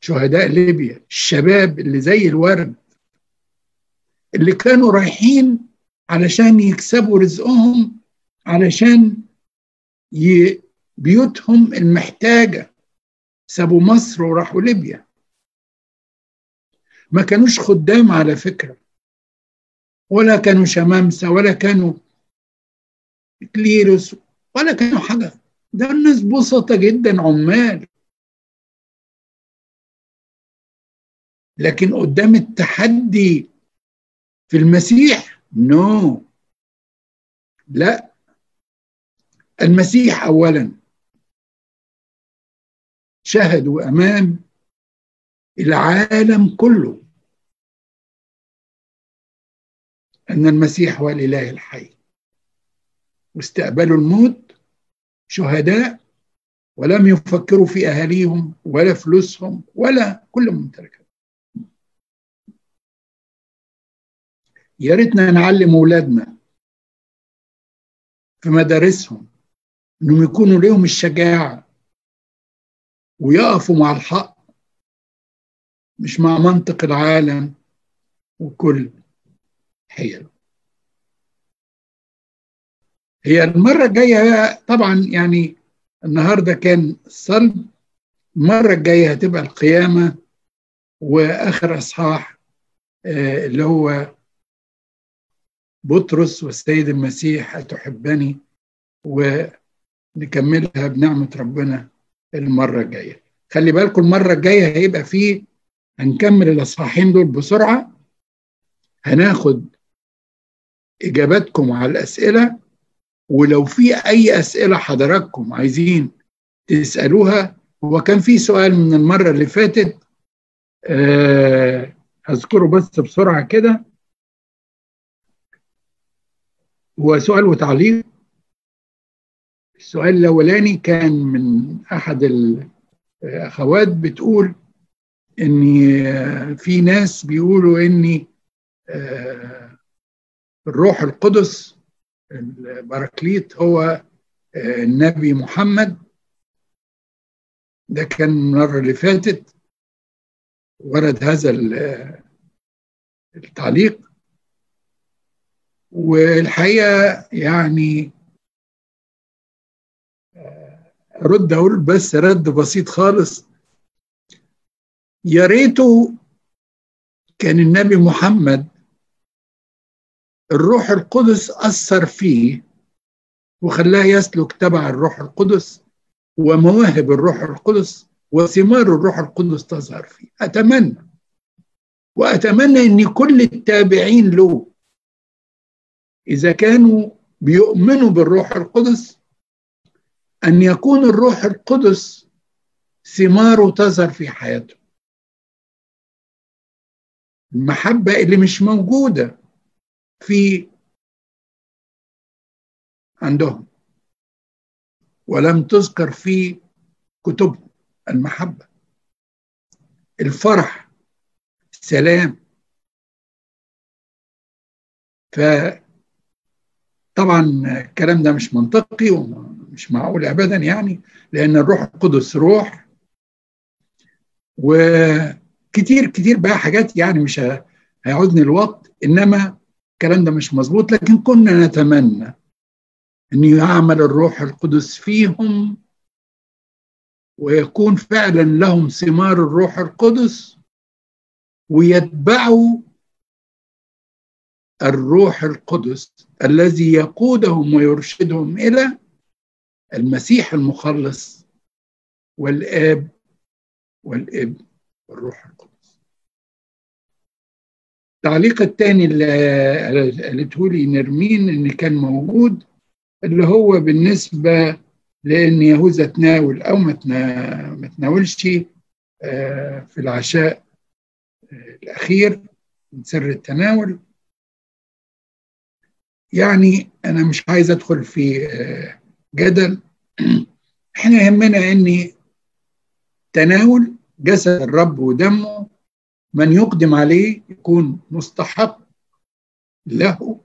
شهداء ليبيا الشباب اللي زي الورد اللي كانوا رايحين علشان يكسبوا رزقهم علشان ي... بيوتهم المحتاجة. سابوا مصر وراحوا ليبيا. ما كانوش خدام على فكرة. ولا كانوا شمامسة ولا كانوا كليروس ولا كانوا حاجة. ده الناس بسطة جدا عمال. لكن قدام التحدي في المسيح نو no. لا. المسيح اولا. شهدوا امام العالم كله. أن المسيح هو الإله الحي. واستقبلوا الموت شهداء ولم يفكروا في أهاليهم ولا فلوسهم ولا كل ممتلكاتهم يا ريتنا نعلم أولادنا في مدارسهم إنهم يكونوا لهم الشجاعة ويقفوا مع الحق مش مع منطق العالم وكل حيله هي المرة الجاية طبعا يعني النهاردة كان الصلب المرة الجاية هتبقى القيامة وآخر أصحاح اللي هو بطرس والسيد المسيح أتحبني ونكملها بنعمة ربنا المرة الجاية. خلي بالكم المرة الجاية هيبقى فيه هنكمل الأصحاحين دول بسرعة. هناخد إجاباتكم على الأسئلة. ولو في أي أسئلة حضراتكم عايزين تسألوها هو كان في سؤال من المرة اللي فاتت أه هذكره بس بسرعة كده. هو سؤال وتعليق. السؤال الأولاني كان من أحد الأخوات بتقول إن في ناس بيقولوا إن الروح القدس البراكليت هو النبي محمد. ده كان المرة اللي فاتت ورد هذا التعليق. والحقيقة يعني رد أقول بس رد بسيط خالص. يا ريته كان النبي محمد الروح القدس أثر فيه وخلاه يسلك تبع الروح القدس ومواهب الروح القدس وثمار الروح القدس تظهر فيه. أتمنى وأتمنى أن كل التابعين له إذا كانوا بيؤمنوا بالروح القدس أن يكون الروح القدس ثماره تظهر في حياتهم. المحبة اللي مش موجودة في عندهم. ولم تذكر في كتبهم المحبة. الفرح السلام فطبعا الكلام ده مش منطقي ومش معقول ابدا يعني لأن الروح القدس روح. وكتير كتير بقى حاجات يعني مش هيعوزني الوقت إنما الكلام ده مش مظبوط لكن كنا نتمنى إن يعمل الروح القدس فيهم ويكون فعلا لهم ثمار الروح القدس ويتبعوا الروح القدس الذي يقودهم ويرشدهم إلى المسيح المخلص والآب والابن والروح القدس. التعليق الثاني اللي قالته لي نرمين إن كان موجود اللي هو بالنسبة لأن يهوذا تناول أو ما تناولش في العشاء الأخير من سر التناول. يعني أنا مش عايز أدخل في جدل. إحنا يهمنا ان تناول جسد الرب ودمه من يقدم عليه يكون مستحق له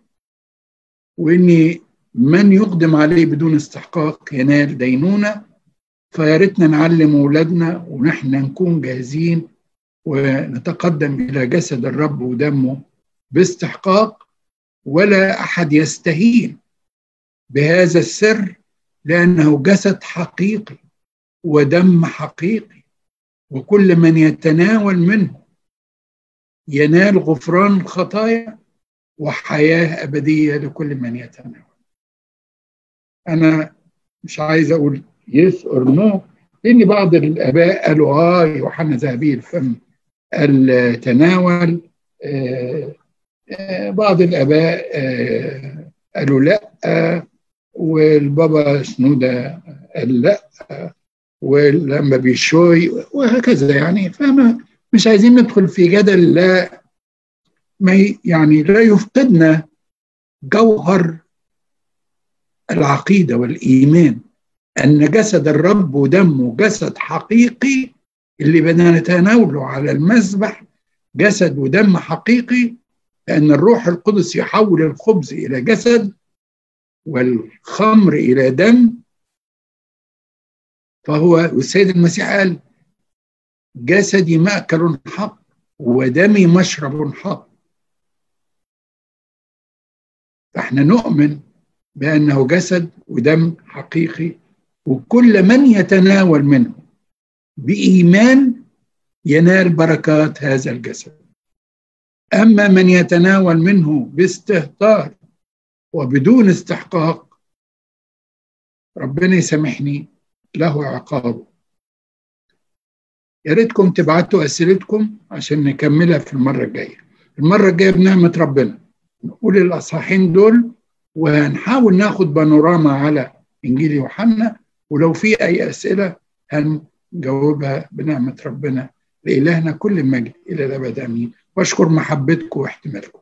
وان من يقدم عليه بدون استحقاق ينال دينونة. فيا ريتنا نعلم أولادنا ونحن نكون جاهزين ونتقدم إلى جسد الرب ودمه باستحقاق ولا أحد يستهين بهذا السر لأنه جسد حقيقي ودم حقيقي وكل من يتناول منه ينال غفران الخطايا وحياة أبدية لكل من يتناول. أنا مش عايز أقول yes or no لأن بعض الآباء قالوا آه يوحنا ذهبي الفم قال تناول آه آه بعض الآباء آه قالوا لأ والبابا شنودة قال لأ والأنبا بيشوي وهكذا يعني. فما مش عايزين ندخل في جدل لا ما يعني لا يفقدنا جوهر العقيدة والإيمان. أن جسد الرب ودمه جسد حقيقي اللي بدنا نتناوله على المذبح جسد ودم حقيقي لأن الروح القدس يحول الخبز إلى جسد والخمر إلى دم. فهو والسيد المسيح قال جسدي مأكل حق ودمي مشرب حق. فاحنا نؤمن بأنه جسد ودم حقيقي وكل من يتناول منه بإيمان ينال بركات هذا الجسد. أما من يتناول منه باستهتار وبدون استحقاق ربنا يسامحني له عقابه يا ريتكم تبعتوا أسئلتكم عشان نكملها في المرة الجاية. المرة الجاية بنعمة ربنا. نقول الأصحاحين دول وهنحاول ناخد بانوراما على إنجيل يوحنا ولو في أي أسئلة هنجاوبها بنعمة ربنا لإلهنا كل المجد إلى الأبد. آمين. واشكر محبتكم واحتمالكم.